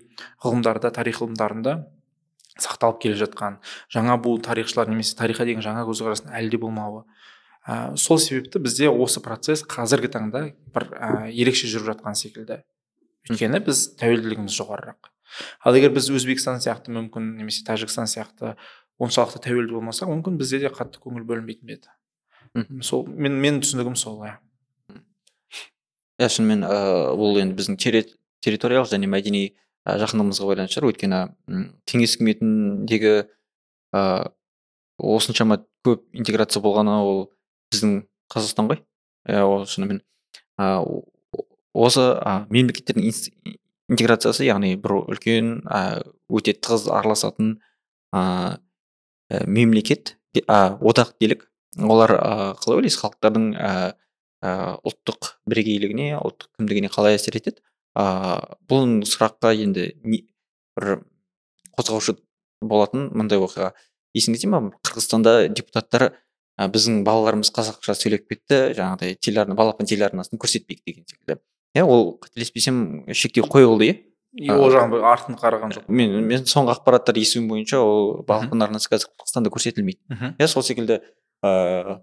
ғылымдарда тарих ғылымдарында сақталып келе жатқан жаңа буын тарихшылар немесе тарихқа деген жаңа көзқарастың әлі де болмауы. Ә, сол себепті бізде осы процесс қазіргі таңда бір ә, ерекше жүріп жатқан секілді. Өйткені біз тәуелділігіміз жоғарырақ. Ал егер біз өзбекстан сияқты мүмкін немесе тәжікстан сияқты оншалықты тәуелді болмасақ мүмкін бізде де қатты көңіл бөлінбейтін еді. Сол мен менің түсінігім сол иә. Иә шынымен ыыы бұл енді біздің территориялық және мәдени жақындығымызға байланысты шығар. Өйткені кеңес үкіметіндегі ыыы осыншама көп интеграция болғаны ол біздің қазақстан ғой. Иә ол шынымен ыыы осы ә, мемлекеттердің интеграциясы яғни бір үлкен ә, өте тығыз араласатын ә, мемлекет ә, одақ делік. Олар ә, қалай ойлайсыз? халықтардың ә, ұлттық бірегейлігіне ұлттық кімдігіне қалай әсер етеді? Ә, бұл сұраққа енді не, бір қозғаушы болатын мындай оқиға есіңізде ма қырғызстанда депутаттар ә, біздің балаларымыз қазақша сөйлеп кетті жаңағыдай телеарна балапан телеарнасын көрсетпейік деген секілді. Иә ол қателеспесем шектеу қойылды иә? Ол жағын артын қараған жоқ. мен мен соңғы ақпараттар естуім бойынша ол балапан арнасы қазір қазақстанда көрсетілмейді. Иә сол секілді ыыы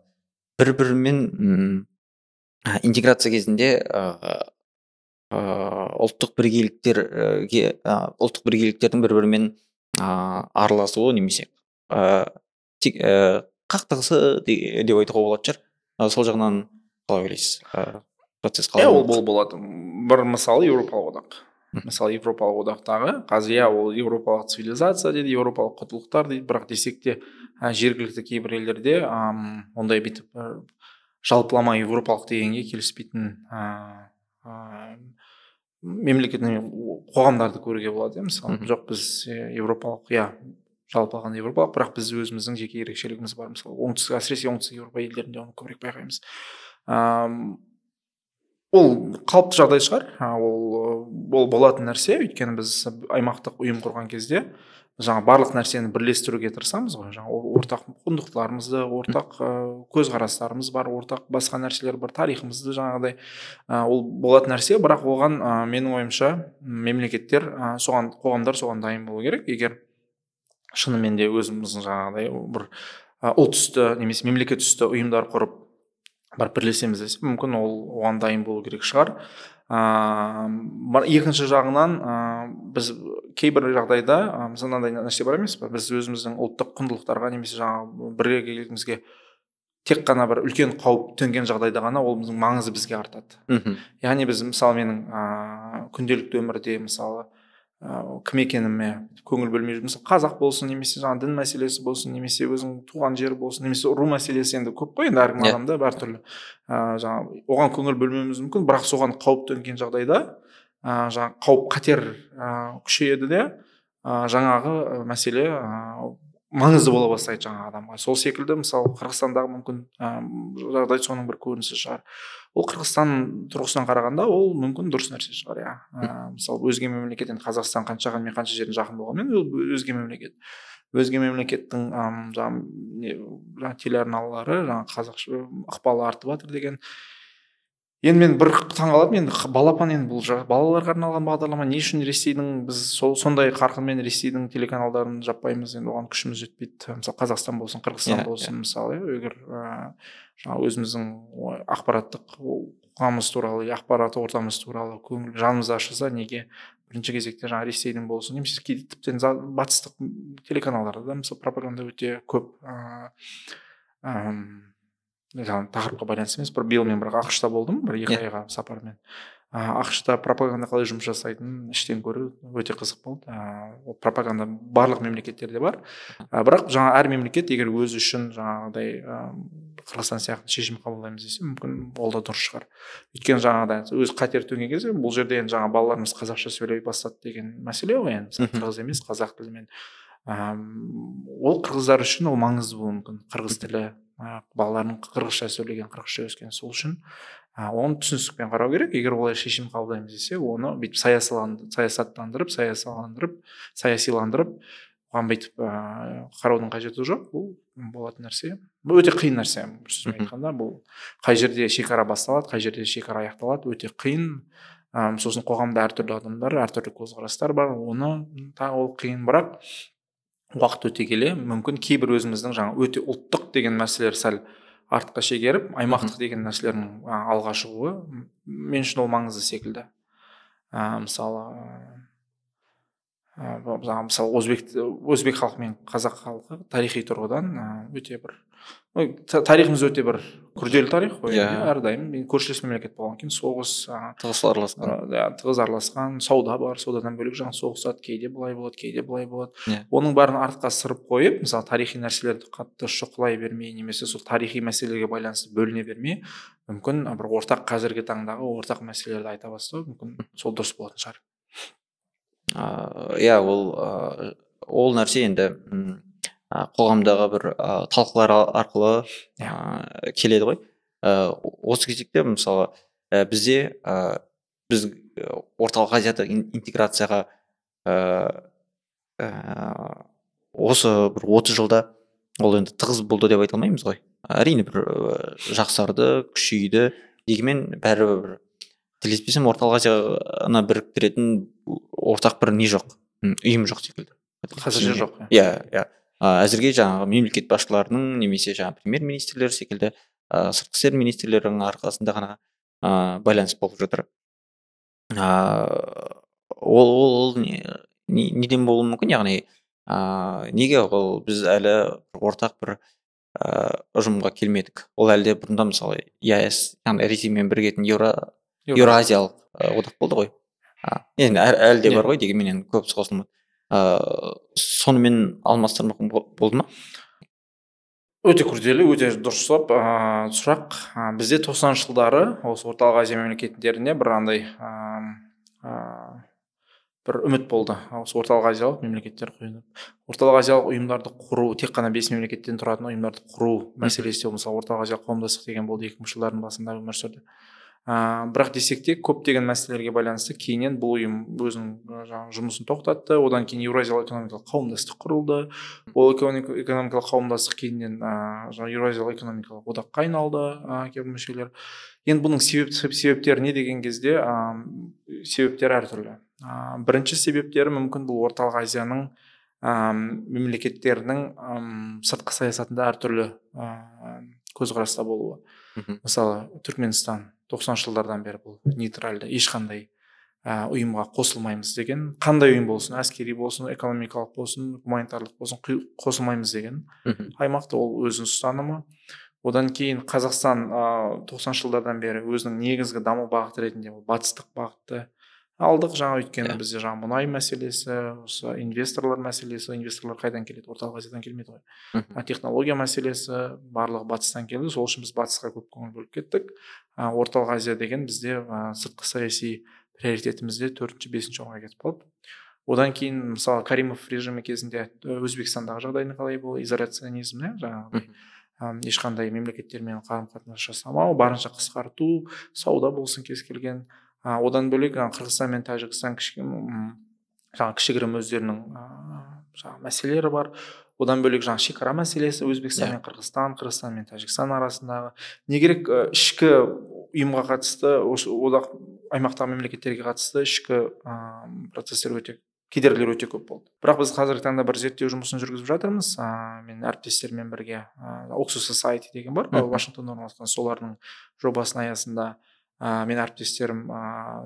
бір бірімен интеграция кезінде ыыы ұлттық бірегейліктерге ұлттық бірегейліктердің бір бірімен ыыы араласуы немесе ыыы қақтығысы деп айтуға болатын шығар. Сол жағынан қалай ойлайсыз? Процесс қалай ол бол болады бір мысалы еуропалық одақ. Мысалы еуропалық одақтағы қазір иә ол еуропалық цивилизация дейді еуропалық құндылықтар дейді. Бірақ десек те жергілікті кейбір елдерде ондай бүйтіп жалпылама еуропалық дегенге келіспейтін ыыы мемлекет қоғамдарды көруге болады иә мысалы жоқ біз еуропалық иә жалпы алғанда еуропалық бірақ біз өзіміздің жеке ерекшелігіміз бар. Мысалы оңтүстік әсіресе оңтүстік еуропа елдерінде оны көбірек байқаймыз. Ол қалыпты жағдай шығар. Ол ол болатын нәрсе. Өйткені біз аймақтық ұйым құрған кезде жаңа барлық нәрсені бірлестіруге тырысамыз ғой. Жаңа ортақ құндылықтарымызды ортақ көзқарастарымыз бар ортақ басқа нәрселер бар тарихымызды жаңағыдай ол болатын нәрсе. Бірақ оған ә, менің ойымша мемлекеттер ә, соған қоғамдар соған дайын болу керек. Егер шынымен де өзіміздің жаңағыдай бір ұлт үсті немесе мемлекет үсті ұйымдар құрып барып бірлесеміз десе мүмкін ол оған дайын болу керек шығар. Ыыы екінші жағынан ә, біз кейбір жағдайда мысалы мынандай нәрсе бар емес па біз өзіміздің ұлттық құндылықтарға немесе жаңағы бірегейлігімізге тек қана бір үлкен қауіп төнген жағдайда ғана ол біздің маңызы бізге артады. Мхм. Яғни біз мысалы менің ыыы күнделікті өмірде мысалы ыыы кім екеніме көңіл бөлмей мысалы қазақ болсын немесе жаңағы дін мәселесі болсын немесе өзің туған жер болсын немесе ру мәселесі енді көп қой енді әркім yeah. Иә. адамда әртүрлі ыыы жаңағы оған көңіл бөлмеуіміз мүмкін бірақ соған қауіп төнген жағдайда ыыы жаңағы қауіп қатер ыыы күшейеді де ыыы жаңағы мәселе ыыы маңызды бола бастайды жаңағы адамға. Сол секілді мысалы қырғызстандағы мүмкін жағдай соның бір көрінісі шығар. Ол қырғызстан тұрғысынан қарағанда ол мүмкін дұрыс нәрсе шығар иә. Мысалы өзге мемлекет енді қазақстан қанша мен қанша жерден жақын болғанмен ол өзге мемлекет. Өзге мемлекеттің жаңағы телеарналары жаңағы қазақша ықпалы артып жатыр деген енді мен бір таңқалатыным енді балапан енді бұл балаларға арналған бағдарлама не үшін ресейдің біз сол сондай қарқынмен ресейдің телеканалдарын жаппаймыз енді оған күшіміз жетпейді мысалы қазақстан болсын қырғызстан yeah, болсын yeah. мысалы иә егер жаңағы өзіміздің ақпараттық қоғамымыз туралы ақпарат ортамыз туралы көңіл жанымыз ашыса неге бірінші кезекте жаңағы ресейдің болсын немесе кейде тіптен батыстық телеканалдарда да мысалы пропаганда өте көп ыыы жаңағы тақырыпқа байланысты емес бір биыл мен бір ақш та болдым бір екі Иә. айға сапармен. Ақш та пропаганда қалай жұмыс жасайтынын іштен көру өте қызық болды. Ол пропаганда барлық мемлекеттерде бар. Бірақ жаңа әр мемлекет егер өзі үшін жаңағыдай а, қырғызстан сияқты шешім қабылдаймыз десе мүмкін ол да дұрыс шығар. Өйткені жаңағыдай өз қатер төнген кезде бұл жерде енді жаңа балаларымыз қазақша сөйлей бастады деген мәселе ғой енді. Қырғыз емес қазақ тілімен. Ам, ол қырғыздар үшін ол маңызды болуы мүмкін. Қырғыз тілі а, балалардың қырғызша сөйлеген қырғызша өскен. Сол үшін оны түсіністікпен қарау керек. Егер олай шешім қабылдаймыз десе оны бүйтіп саясаттандырып саясаландырып саясиландырып оған бүйтіп ыыы қараудың қажеті жоқ. Бұл болатын нәрсе. Бұл өте қиын нәрсе. Сөзбен айтқанда бұл қай жерде шекара басталады қай жерде шекара аяқталады өте қиын. Сосын қоғамда әртүрлі адамдар әртүрлі көзқарастар бар. Оны тағы ол қиын. Бірақ уақыт өте келе. Мүмкін кейбір өзіміздің жаңа өте ұлттық деген мәселелер сәл артқа шегеріп аймақтық деген нәрселердің алға шығуы мен үшін ол маңызды секілді. Ә, мысалы жаңағы мысалы өзбек өзбек халқы мен қазақ халқы тарихи тұрғыдан ә, өте бір тарихымыз өте бір күрделі тарих қой. Иә. енді әрдайым көршілес мемлекет болғаннан кейін соғыс тығыз араласқан. Иә, тығыз араласқан. Сауда бар саудадан бөлек жаңағы соғысады кейде былай болады кейде былай болады. Иә. оның бәрін артқа сырып қойып мысалы тарихи нәрселерді қатты шұқылай бермей немесе сол тарихи мәселеге байланысты бөліне бермей мүмкін бір ортақ қазіргі таңдағы ортақ мәселелерді айта бастау мүмкін сол дұрыс болатын шығар. Иә ол ыыы ол нәрсе енді қоғамдағы бір а, талқылар арқылы келеді ғой. Ыыы осы кезекте мысалы бізде біз орталық азияда ин- интеграцияға осы бір отыз жылда ол енді тығыз болды деп айта алмаймыз ғой. Әрине бір жақсарды күшейді дегенмен бәрібір бір қателеспесем орталық азияны біріктіретін ортақ бір не жоқ? Ұйым жоқ секілді. Қазірше жоқ иә. иә А, әзірге жаңағы мемлекет басшыларының немесе жаңағы премьер министрлер секілді ә, сыртқы істер министрлерінің арқасында ғана ә, байланыс болып жатыр. Ә, ол ол, ол не, не- неден болуы мүмкін? Яғни ә, неге ол біз әлі ортақ бір ә, ұжымға келмедік? Ол әлде бұрында мысалы еаэс яғни ресеймен бірігетін еуро еуразиялық ә, одақ болды ғой. А, енді әл- әлі де бар ғой дегенмен енді көп қосылмады ыыы сонымен алмастырмақ бо- болды ма? Өте күрделі өте дұрыс сұрақ. Ыыы сұрақ. Ә, бізде тоқсаныншы жылдары осы орталық азия мемлекеттерінде бір андай ыыы, ыыы, бір үміт болды. Осы орталық азиялық мемлекеттер орталық азиялық ұйымдарды құру тек қана бес мемлекеттен тұратын ұйымдарды құру мәселесі де мысалы орталық азиялық қауымдастық деген болды екі мыңыншы жылдардың басында өмір сүрді. Ыыы бірақ десек те көптеген мәселелерге байланысты кейіннен бұл ұйым өзінің жаңағы жұмысын тоқтатты. Одан кейін еуразиялық экономикалық қауымдастық құрылды. Ол экономик- экономикалық қауымдастық кейіннен ыыы жаңағы еуразиялық экономикалық одаққа айналды ыыы кейбір мүшелер. Енді бұның себеп себептері не деген кезде ыыы себептері әртүрлі. Ыыы бірінші себептері мүмкін бұл орталық азияның ыыы мемлекеттерінің ым, сыртқы саясатында әртүрлі ыыы көзқараста болуы. Мысалы түркменстан тоқсаныншы жылдардан бері бұл нейтральды ешқандай ә, ұйымға қосылмаймыз деген қандай ұйым болсын әскери болсын экономикалық болсын гуманитарлық болсын қосылмаймыз деген мхм. аймақта ол өзінің ұстанымы. Одан кейін қазақстан ыыы тоқсаныншы жылдардан бері өзінің негізгі даму бағыты ретінде ол батыстық бағытты алдық жаңа өйткені Иә. бізде жаңа мұнай мәселесі осы инвесторлар мәселесі инвесторлар қайдан келеді? Орталық азиядан келмейді ғой. Мхм. А, технология мәселесі барлығы батыстан келді. Сол үшін біз батысқа көп көңіл бөліп кеттік. Орталық азия деген бізде а, сыртқы саяси приоритетімізде төртінші бесінші орынға кетіп қалды. Одан кейін мысалы каримов режимі кезінде өзбекстандағы жағдай қалай болды? Изоляционизм иә жаңағы ам, ешқандай мемлекеттермен қарым қатынас жасамау барынша қысқарту сауда болсын кез келген. А, одан бөлек жаңағы қырғызстан мен тәжікстан жаңағы кішігірім өздерінің ыыы жаңағы мәселелері бар. Одан бөлек жаңағы шекара мәселесі өзбекстан мен қырғызстан қырғызстан мен тәжікстан арасындағы. Не керек ішкі ұйымға қатысты осы одақ аймақтағы мемлекеттерге қатысты ішкі ыыы процестер өте кедергілер өте көп болды. Бірақ біз қазіргі таңда бір зерттеу жұмысын жүргізіп жатырмыз. Ыыы мен әріптестермен бірге ыыы оксус society деген бар. Вашингтонда орналасқан солардың жобасының аясында ә, мен әріптестерім ә,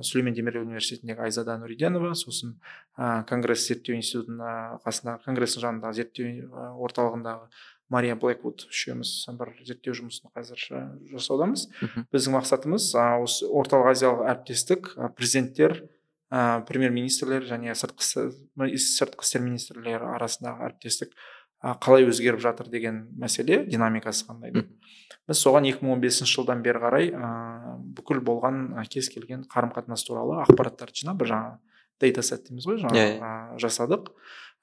сүлеймен демирел университетіндегі айзада нұриденова сосын ә, конгресс зерттеу институтының ә, қасындағы конгресстің жанындағы зерттеу ә, орталығындағы мария блэквуд үшеуміз бір зерттеу жұмысын қазір жасаудамыз. Біздің мақсатымыз а, осы орталық азиялық әріптестік а, президенттер ә, премьер министрлер және сыртқы істер- сыртқы істер министрлері арасындағы әріптестік қалай өзгеріп жатыр деген мәселе динамикасы қандай деп. Біз соған 2015 жылдан бері қарай ә, бүкіл болған кез келген қарым қатынас туралы ақпараттарды жинап бір жаңағы дейтасет дейміз ғой жаңағы Иә, иә. а, жасадық.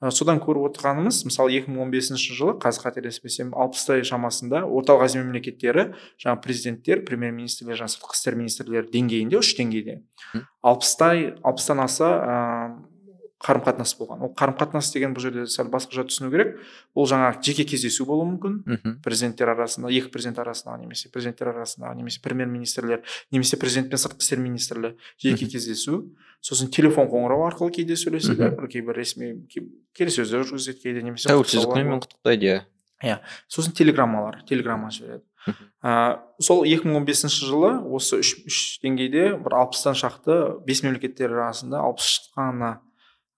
А, содан көріп отырғанымыз мысалы 2015 жылы қазір қателеспесем алпыстай шамасында орталық азия мемлекеттері жаңағы президенттер премьер министрлер жаңағы сыртқы істер министрлері деңгейінде үш деңгейде. Алпыстай алпыстан аса ыыы қарым қатынас болған. ол қарым қатынас деген бұл жерде сәл басқаша түсіну керек. ол жаңағы жеке кездесу болуы мүмкін. Мхм. президенттер арасында екі президент арасындағы немесе президенттер арасындағы немесе премьер министрлер немесе президент пен сыртқы істер министрлі жеке кездесу. сосын телефон қоңырау арқылы кейде сөйлеседі бір кейбір ресми келіссөздер жүргізеді кейде немесе тәуелсіздік күнімен құттықтайды иә. Сосын телеграммалар телеграмма жібереді. Ә, сол 2015 жылы осы үш, үш деңгейде бір алпыстан шақты бес мемлекеттер арасында алпыс қана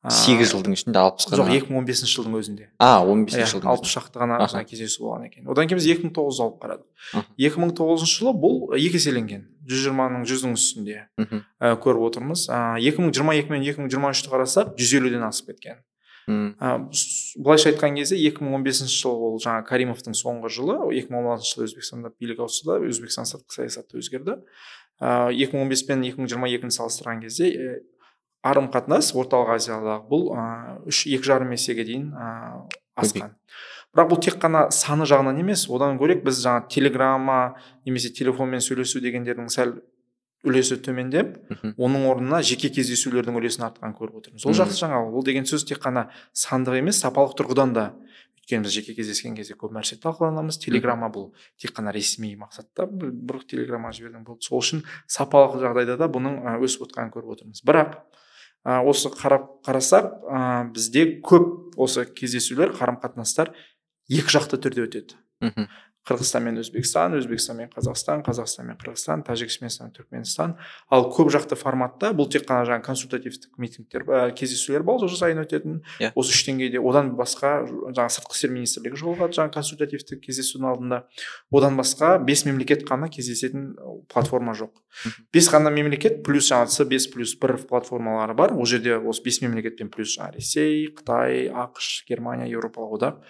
сегіз жылдың ішінде алпыс жоқ қана 2015 жылдың өзінде. А он иә бесінші жылдың алпыс шақты ғана жаңағы кездесу болған екен. Одан кейін біз 2009 алып қарадық. Аха. 2009 жылы бұл екі еселенген. жүз жиырманың жүздің үстінде ә, көріп отырмыз. Ә, 2022 мен 2023 қарасақ жүз елуден асып кеткен. Ә, с- былайша айтқан кезде 2015 жыл ол жаңағы каримовтың соңғы жылы 2016 жылы өзбекстанда билік ауысты да өзбекстан сыртқы саясаты өзгерді. Ә, 2015 пен 2022-ні салыстырған кезде қарым қатынас орталық азиядағы бұл үш екі жарым есеге дейін ә, асқан. Бірақ бұл тек қана саны жағынан емес одан бөлек біз жаңа телеграмма немесе телефонмен сөйлесу дегендердің сәл үлесі төмендеп оның орнына жеке кездесулердің үлесін артқанын көріп отырмыз. Ол жақсы жаңалық ол деген сөз тек қана сандық емес сапалық тұрғыдан да. Өйткені біз жеке кездескен кезде көп нәрсе талқыланамыз. Телеграмма бұл тек қана ресми мақсатта бір, телеграмма жібердің болды. Сол үшін сапалық жағдайда да бұның өсіп отқанын көріп отырмыз. Бірақ ә, осы қарап қарасақ ә, бізде көп осы кездесулер қарым қатынастар екі жақты түрде өтеді. Мхм. Қырғызстан мен өзбекстан өзбекстан мен қазақстан қазақстан мен қырғызстан тәжікстан түркменстан ал көп жақты форматта бұл тек қана жаңағы консультативтік митингтер ә, кездесулер болды жыл сайын өтетін. Иә. осы үш деңгейде одан басқа жаңағы сыртқы істер министрлігі жолығады жаңағы консультативтік кездесудің алдында. Одан басқа бес мемлекет қана кездесетін платформа жоқ. Мгм. бес қана мемлекет плюс жаңағы с бес плюс бір платформалары бар. Ол жерде осы бес мемлекетпен плюс жаңағы ресей қытай ақш германия еуропалық одақ.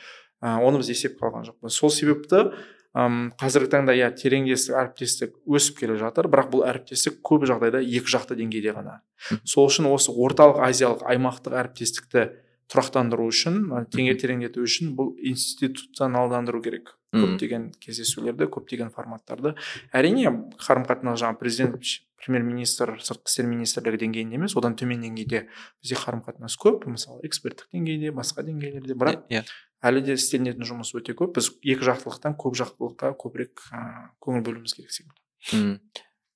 Ә, оны біз есепке алған жоқпыз сол себепті ым, қазіргі таңда иә тереңдестік әріптестік өсіп келе жатыр. Бірақ бұл әріптестік көп жағдайда екі жақты деңгейде ғана. Сол үшін осы орталық азиялық аймақтық әріптестікті тұрақтандыру үшін тереңдету үшін бұл институционалдандыру керек. Көптеген кездесулерді көптеген форматтарды. Әрине қарым қатынас жаңағы президент премьер министр сыртқы істер министрлігі деңгейінде емес одан төмен деңгейде бізде қарым қатынас көп. Мысалы эксперттік деңгейде басқа деңгейлерде. Бірақ иә. Әлі де істелінетін жұмыс өте көп. Біз екі жақтылықтан көп жақтылыққа көбірек ә, көңіл бөлуіміз керек секілді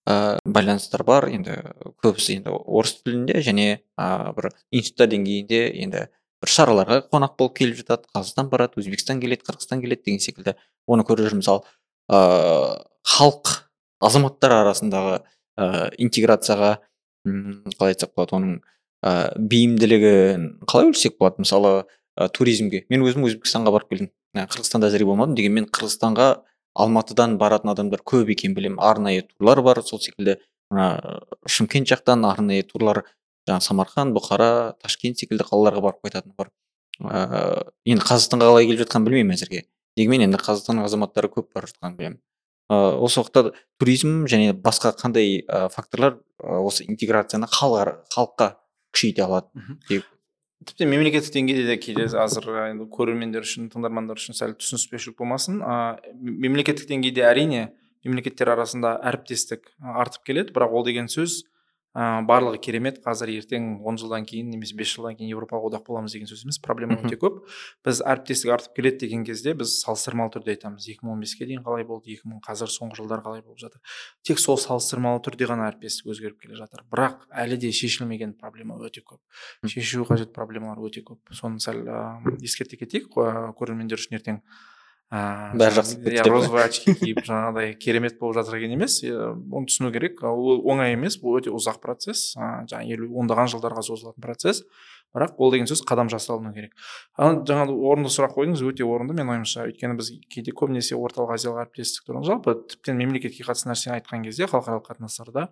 ә, байланыстар бар. Енді көбісі енді орыс тілінде және ә, бір институт деңгейінде енді бір шараларға қонақ болып келіп жатады. Қазақстан барады өзбекстан келеді қырғызстан келеді деген секілді. Оны көріп жүрміз. Ал ыыы халық азаматтар арасындағы ә, интеграцияға қалай айтсақ болады оның ә, бейімділігін қалай өлшесек болады? Мысалы ә, туризмге. Мен өзім өзбекстанға барып келдім. Ә, қырғызстанда әзірге болмадым. Дегенмен қырғызстанға алматыдан баратын адамдар көп екенін білемін. Арнайы турлар бар сол секілді. Мына шымкент жақтан арнайы турлар жаңағы самарқан бұқара ташкент секілді қалаларға барып қайтатын бар. Ыыы енді қазақстанға қалай келіп жатқанын білмеймін әзірге. Дегенмен енді қазақстанның азаматтары көп бара жатқанын білемін. Ыыы осы уақытта туризм және басқа қандай ә, факторлар ә, осы интеграцияны халыққа күшейте алады деп тіпті мемлекеттік деңгейде де кейде қазір ә, енді көрермендер үшін тыңдармандар үшін сәл түсініспеушілік болмасын. Ә, мемлекеттік деңгейде әрине мемлекеттер арасында әріптестік артып келеді. Бірақ ол деген сөз ә, барлығы керемет. Қазір ертең он жылдан кейін немесе бес жылдан кейін еуропалық одақ боламыз деген сөз емес проблема өте көп. Біз әріптестік артып келеді деген кезде біз салыстырмалы түрде айтамыз. екі мың он беске дейін қалай болды екі мың қазір соңғы жылдар қалай болып жатыр. Тек сол салыстырмалы түрде ғана әріптестік өзгеріп келе жатыр. Бірақ әлі де шешілмеген проблема өте көп. Шешу қажет проблемалар өте көп. Соны сәл ә, ескерте кетейік. Ә, көрермендер үшін ертең ыыы Бәрі жақсы иә, розовый очки киіп жаңағыдай керемет болып жатыр деген емес. Оны түсіну керек. Ол оңай емес бұл өте ұзақ процесс. Ыыы жаңағы елу ондаған жылдарға созылатын процесс. Бірақ ол деген сөз қадам жасалыну керек. Жаңа орынды сұрақ қойдыңыз өте орынды. Менің ойымша өйткені біз кейде көбінесе орталық азиялық әріптестік туралы жалпы тіптен мемлекетке қатысты нәрсені айтқан кезде халықаралық қатынастарда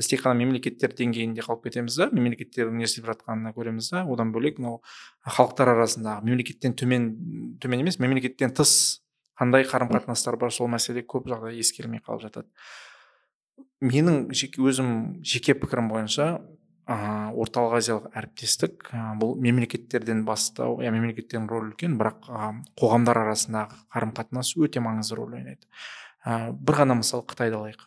біз тек қана мемлекеттер деңгейінде қалып кетеміз да мемлекеттердің не істеп жатқанын көреміз да. Одан бөлек мынау халықтар арасындағы мемлекеттен төмен төмен емес мемлекеттен тыс қандай қарым қатынастар бар? Сол мәселе көп жағдайда ескерілмей қалып жатады. Менің жеке өзім жеке пікірім бойынша ә, орталық азиялық әріптестік ә, бұл мемлекеттерден бастау иә мемлекеттердің рөлі үлкен бірақ ә, қоғамдар арасындағы қарым қатынас өте маңызды рөл ойнайды. Ә, бір ғана мысал қытайды алайық.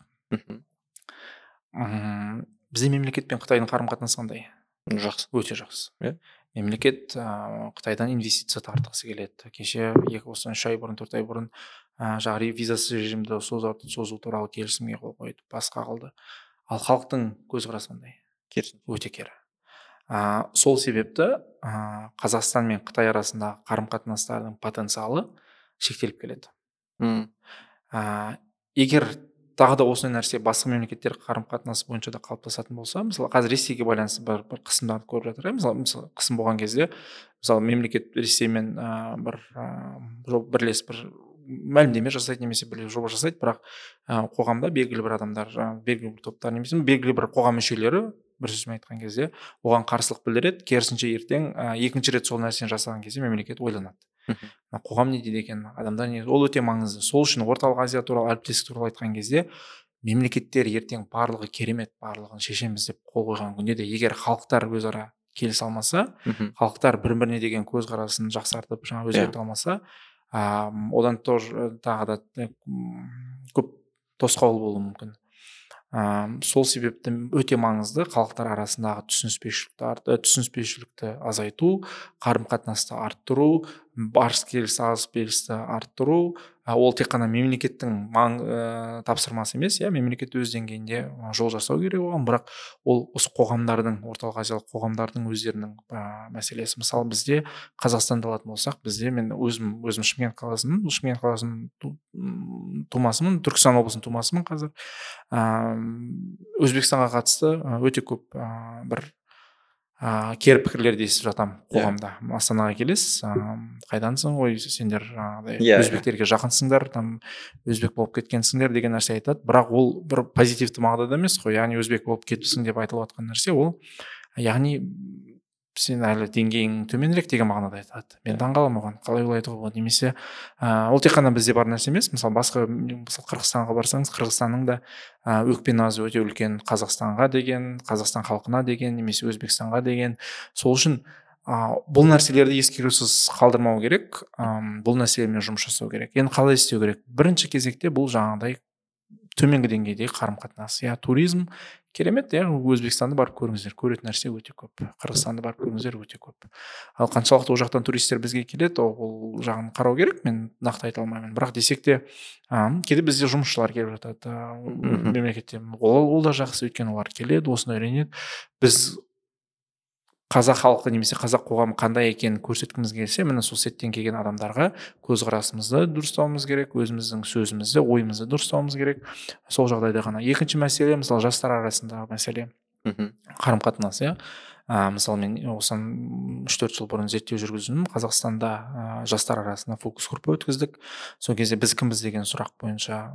Бізде мемлекет пен қытайдың қарым қатынасы қандай? Жақсы. Өте жақсы иә. Мемлекет ә, қытайдан инвестиция тартқысы келеді. Кеше екі осыдан үш ай бұрын төрт ай бұрын ә, жаңағы визасыз режимді созу, созу туралы келісімге қол қойды басқа қылды ал халықтың көзқарасы қандай керісінше. Өте кері. Ә, сол себепті ә, қазақстан мен қытай арасындағы қарым қатынастардың потенциалы шектеліп келеді. Мм. Ә, егер тағы да осындай нәрсе басқа мемлекеттер қарым қатынас бойынша да қалыптасатын болса мысалы қазір ресейге байланысты бір, бір қысымдарды көріп жатыр иә? Мысалы, мысалы қысым болған кезде мысалы мемлекет ресеймен ә, бір ә, бірлес бір мәлімдеме жасайды немесе бір жоба жасайды бірақ ә, қоғамда белгілі бір адамдар жаңағы белгілі бір топтар немесе белгілі бір қоғам мүшелері бір сөзбен айтқан кезде оған қарсылық білдіреді. Керісінше ертең ә, екінші рет сол нәрсені жасаған кезде мемлекет ойланады. Қоғам не дейді екен? Адамдар не ол өте маңызды. Сол үшін орталық азия туралы әріптестік туралы айтқан кезде мемлекеттер ертең барлығы керемет барлығын шешеміз деп қол қойған күнде де егер халықтар өзара келісе алмаса халықтар бір біріне деген көзқарасын жақсартып жаңа өзгерте алмаса ә, одан тоже тағы да көп тосқауыл болуы мүмкін. Ә, сол себепті өте маңызды халықтар арасындағы түсініспеушілікті түсініспеушілікті азайту қарым қатынасты арттыру барыс келіс алыс берісті арттыру ол тек қана мемлекеттің маң, ә, тапсырмасы емес иә мемлекет өз деңгейінде жол жасау керек оған. Бірақ ол осы қоғамдардың орталық азиялық қоғамдардың өздерінің ә, мәселесі. Мысалы бізде қазақстанды алатын болсақ бізде мен өзім өзім шымкент қаласының шымкент қаласының тумасымын түркістан облысының тумасымын қазір. Ә, өзбекстанға қатысты өте көп ә, бір ыыы кері пікірлерді естіп жатамын иә. қоғамда yeah. астанаға келесіз ыыы қайдансың ғой сендер жаңағыдай yeah, иә. өзбектерге жақынсыңдар там өзбек болып кеткенсіңдер деген нәрсе айтады бірақ ол бір позитивті мағынада емес қой яғни өзбек болып кетіпсің деп айтылып жатқан нәрсе ол яғни сен әлі деңгейің төменірек деген мағынада айтады. Мен таңқаламын оған. Қалай олай айтуға болады немесе ә, ол тек қана бізде бар нәрсе емес. Мысалы басқа мысалы қырғызстанға барсаңыз қырғызстанның да ә, өкпе назы өте үлкен қазақстанға деген қазақстан халқына деген немесе өзбекстанға деген. Сол үшін ә, бұл нәрселерді ескерусіз қалдырмау керек. Ә, бұл мәселемен жұмыс жасау керек. Енді қалай істеу керек? Бірінші кезекте бұл жаңағыдай төменгі деңгейдегі қарым қатынас иә туризм керемет иә. Өзбекстанды барып көріңіздер көретін нәрсе өте көп. Қырғызстанды барып көріңіздер өте көп. Ал қаншалықты ол жақтан туристер бізге келеді ол жағын қарау керек мен нақты айта алмаймын. Бірақ десек те ә, кейде бізде жұмысшылар келіп жатады мемлекеттен. Ол, ол да жақсы өйткені олар келеді осыны үйренеді біз қазақ халқы немесе қазақ қоғамы қандай екенін көрсеткіміз келсе міне сол сеттен келген адамдарға көзқарасымызды дұрыстауымыз керек өзіміздің сөзімізді ойымызды дұрыстауымыз керек. Сол жағдайда ғана. Екінші мәселе мысалы жастар арасындағы мәселе. Мхм. Қарым қатынас иә. Ә, мысалы мен осыдан үш төрт жыл бұрын зерттеу жүргіздім. Қазақстанда ә, жастар арасында фокус группа өткіздік. Сол кезде біз кімбіз? деген сұрақ бойынша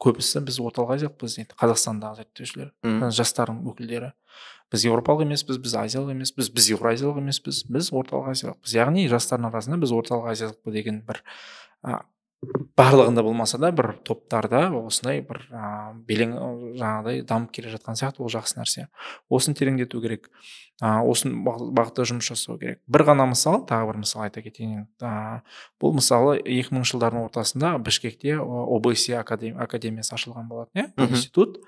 көбісі біз орталық азиялықпыз дейді қазақстандағы зерттеушілер жастардың өкілдері. Біз еуропалық емеспіз біз азиялық емеспіз біз еуразиялық емеспіз біз орталық азиялықпыз яғни жастардың арасында біз орталық азиялықпыз деген бір барлығында болмаса да бір топтарда осындай бір ә, белең жаңағыдай дамып келе жатқан сияқты ол жақсы нәрсе. Осыны тереңдету керек. Ә, осыны бағытта жұмыс жасау керек. бір ғана мысал тағы бір мысал айта кетейін. Ә, бұл мысалы екі мыңыншы жылдардың ортасында бішкекте обс академиясы ашылған болатын иә? Институт.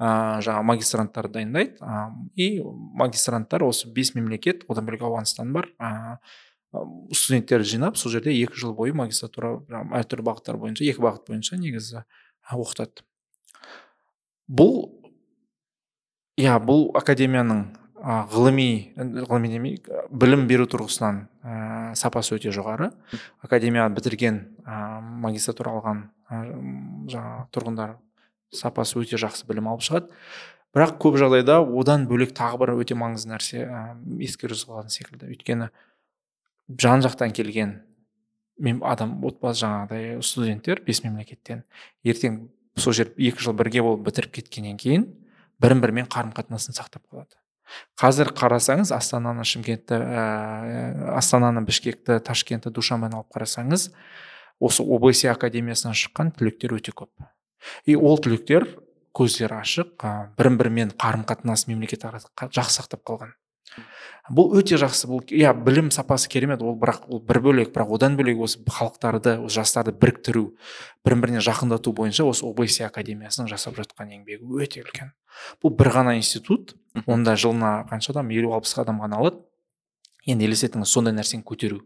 Ә, жаңағы магистранттарды дайындайды. Ә, и магистранттар осы бес мемлекет одан бөлек ауғанстан бар. Ә, студенттерді жинап сол жерде екі жыл бойы магистратура әртүрлі бағыттар бойынша екі бағыт бойынша негізі оқытады. Бұл иә бұл академияның ғылыми ғылыми демей білім беру тұрғысынан ә, сапасы өте жоғары. Академия бітірген ә, магистратура алған ә, жаңағы тұрғындар сапасы өте жақсы білім алып шығады. Бірақ көп жағдайда одан бөлек тағы бір өте маңызды нәрсе ә, салатын секілді. Өйткені жан жақтан келген мен адам отбасы жаңағыдай студенттер бес мемлекеттен ертең сол жер екі жыл бірге болып бітіріп кеткеннен кейін бірін бірімен қарым қатынасын сақтап қалады. Қазір қарасаңыз астананы шымкентті ә, астананы бішкекті ташкентті душанбені алып қарасаңыз осы обсе академиясынан шыққан түлектер өте көп. И ол түлектер көздері ашық ә, бірін бірімен қарым қатынас мемлекет жақсы сақтап қалған. Бұл өте жақсы бұл иә білім сапасы керемет ол бірақ ол бір бөлек бірақ одан бөлек осы халықтарды осы жастарды біріктіру бірін біріне жақындату бойынша осы обсе академиясының жасап жатқан еңбегі өте үлкен. Бұл бір ғана институт онда жылына қанша адам елу алпыс адам ғана алады енді елестетіңіз сондай нәрсені көтеру.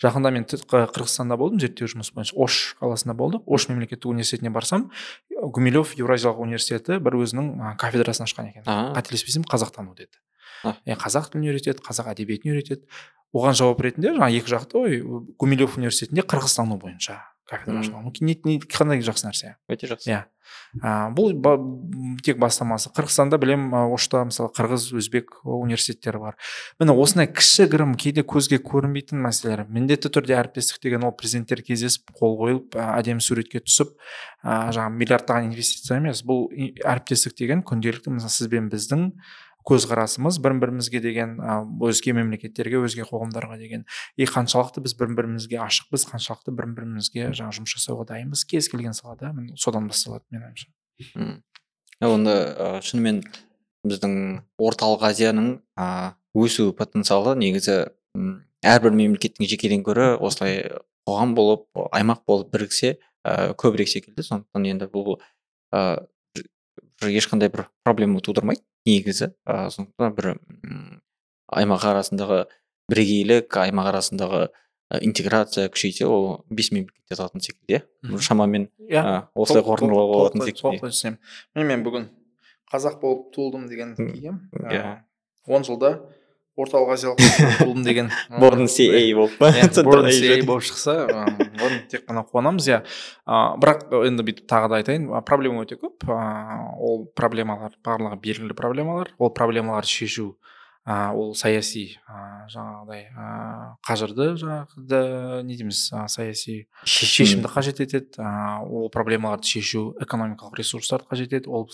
Жақында мен қырғызстанда болдым зерттеу жұмысы бойынша ош қаласында болдық. Ош мемлекеттік университетіне барсам гумилев еуразиялық университеті бір өзінің кафедрасын ашқан екен. Қателеспесем қазақтану деді. Иә қазақ тілін үйретеді қазақ әдебиетін үйретеді. Оған жауап ретінде жаңағы екі жақты ой гумилев университетінде қырғызстану бойынша кафедра ашылған. Қандай жақсы нәрсе? Өте жақсы. Иә. Бұл ба, тек бастамасы. Қырғызстанда білем ошта мысалы қырғыз өзбек университеттері бар. Міне осындай кішігірім кейде көзге көрінбейтін мәселелер. Міндетті түрде әріптестік деген ол президенттер кездесіп қол қойылып әдемі суретке түсіп ә, жаңағы миллиардтаған инвестиция емес. Бұл әріптестік деген күнделікті мысалы сіз бен біздің көзқарасымыз бір бірімізге деген өзге мемлекеттерге өзге қоғамдарға деген и қаншалықты біз бір бірімізге ашықпыз қаншалықты бір бірімізге жаңағы жұмыс жасауға дайынбыз. Кез келген салада содан басталады менің ойымша. Онда шынымен біздің орталық азияның өсу потенциалы негізі әрбір мемлекеттің жекеден гөрі осылай қоғам болып аймақ болып біріксе ә, көбірек секілді. Сондықтан енді бұл ә, ешқандай бір проблема тудырмайды. Негізі. Ә, сондықтан бір аймақ арасындағы бірегейлік аймақ арасындағы интеграция күшейсе ол бес мемлекет жазатын секілді иә? Шамамен иә. осылай қорытындылауға болатын секілді. міне мен бүгін қазақ болып туылдым деген кигем иә. он жылда орталық азиялық болдым деген. Борн ей болып па? Ей болып шықса оны тек қана қуанамыз иә. Бірақ енді бүйтіп тағы да айтайын проблема өте көп. Ол проблемалар барлығы белгілі проблемалар. Ол проблемаларды шешу ә, ол саяси ә, жаңағыдай ә, қажырды жаңағы не дейміз ә, саяси шешімді қажет етеді. Ә, ол проблемаларды шешу экономикалық ресурстарды қажет етеді. Ол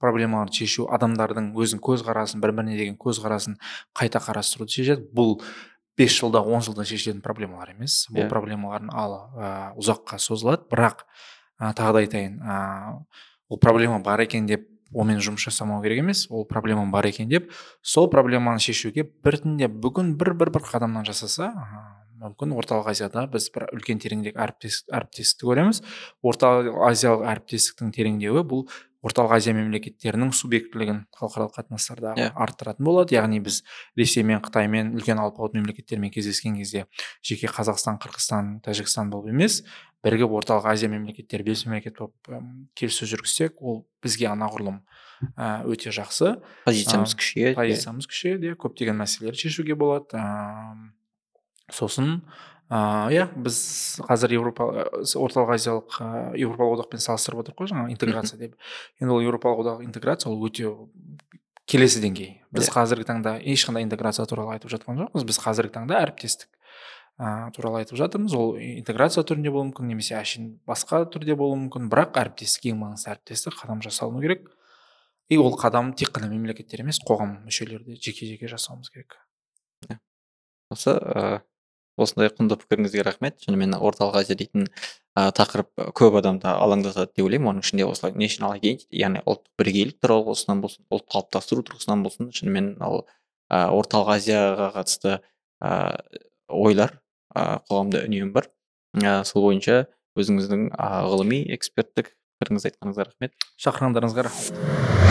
проблемаларды шешу адамдардың өзінің көзқарасын бір біріне деген көзқарасын қайта қарастыруды шешеді бұл бес жылда он жылда шешілетін проблемалар емес бұл yeah. Иә. проблемалардың алы ә, ұзаққа созылады бірақ ә, тағы да айтайын ә, ол проблема бар екен деп онымен жұмыс жасамау керек емес ол проблема бар екен деп сол проблеманы шешуге біртіндеп бүгін бір бір бір қадамнан жасаса мүмкін орталық азияда біз бір үлкен тереңдегі әріптестікті көреміз орталық азиялық әріптестіктің тереңдеуі бұл орталық азия мемлекеттерінің субъектілігін халықаралық қатынастарда yeah. Иә. арттыратын болады яғни біз ресеймен қытаймен үлкен алпауыт мемлекеттермен кездескен кезде жеке қазақстан қырғызстан тәжікстан болып емес бірігіп орталық азия мемлекеттері бес мемлекет болып келіссөз жүргізсек ол бізге анағұрлым өте жақсы позициямыз күшейеді позициямыз күшейеді иә көптеген мәселелерді шешуге болады сосын ыыы иә біз қазір еуропа орталық азиялық ыыы еуропалық одақпен салыстырып отырмық қой жаңағы интеграция деп. Енді ол еуропалық одақ интеграция ол өте келесі деңгей. Біз. Иә. қазіргі таңда ешқандай интеграция туралы айтып жатқан жоқпыз. Біз қазіргі таңда әріптестік ә, туралы айтып жатырмыз. Ол интеграция түрінде болуы мүмкін немесе әшейін басқа түрде болуы мүмкін. Бірақ әріптестік ең маңызды әріптестік қадам жасалыну керек. И ол қадам тек қана мемлекеттер емес қоғам мүшелері де жеке жеке жасауымыз керек. Иә. осы ыыы осындай құнды пікіріңізге рахмет. Шынымен орталық азия дейтін ә, тақырып көп адамды алаңдатады деп ойлаймын. Оның ішінде осылай national identity яғни ұлттық бірегейлік тұрғысынан болсын ұлт қалыптастыру тұрғысынан болсын. Шынымен ол ә, орталық азияға қатысты ә, ойлар ә, қоғамда үнемі бар. Ә, сол бойынша өзіңіздің ғылыми эксперттік пікіріңізді айтқаныңызға рахмет. Шақырғандарыңызға рахмет.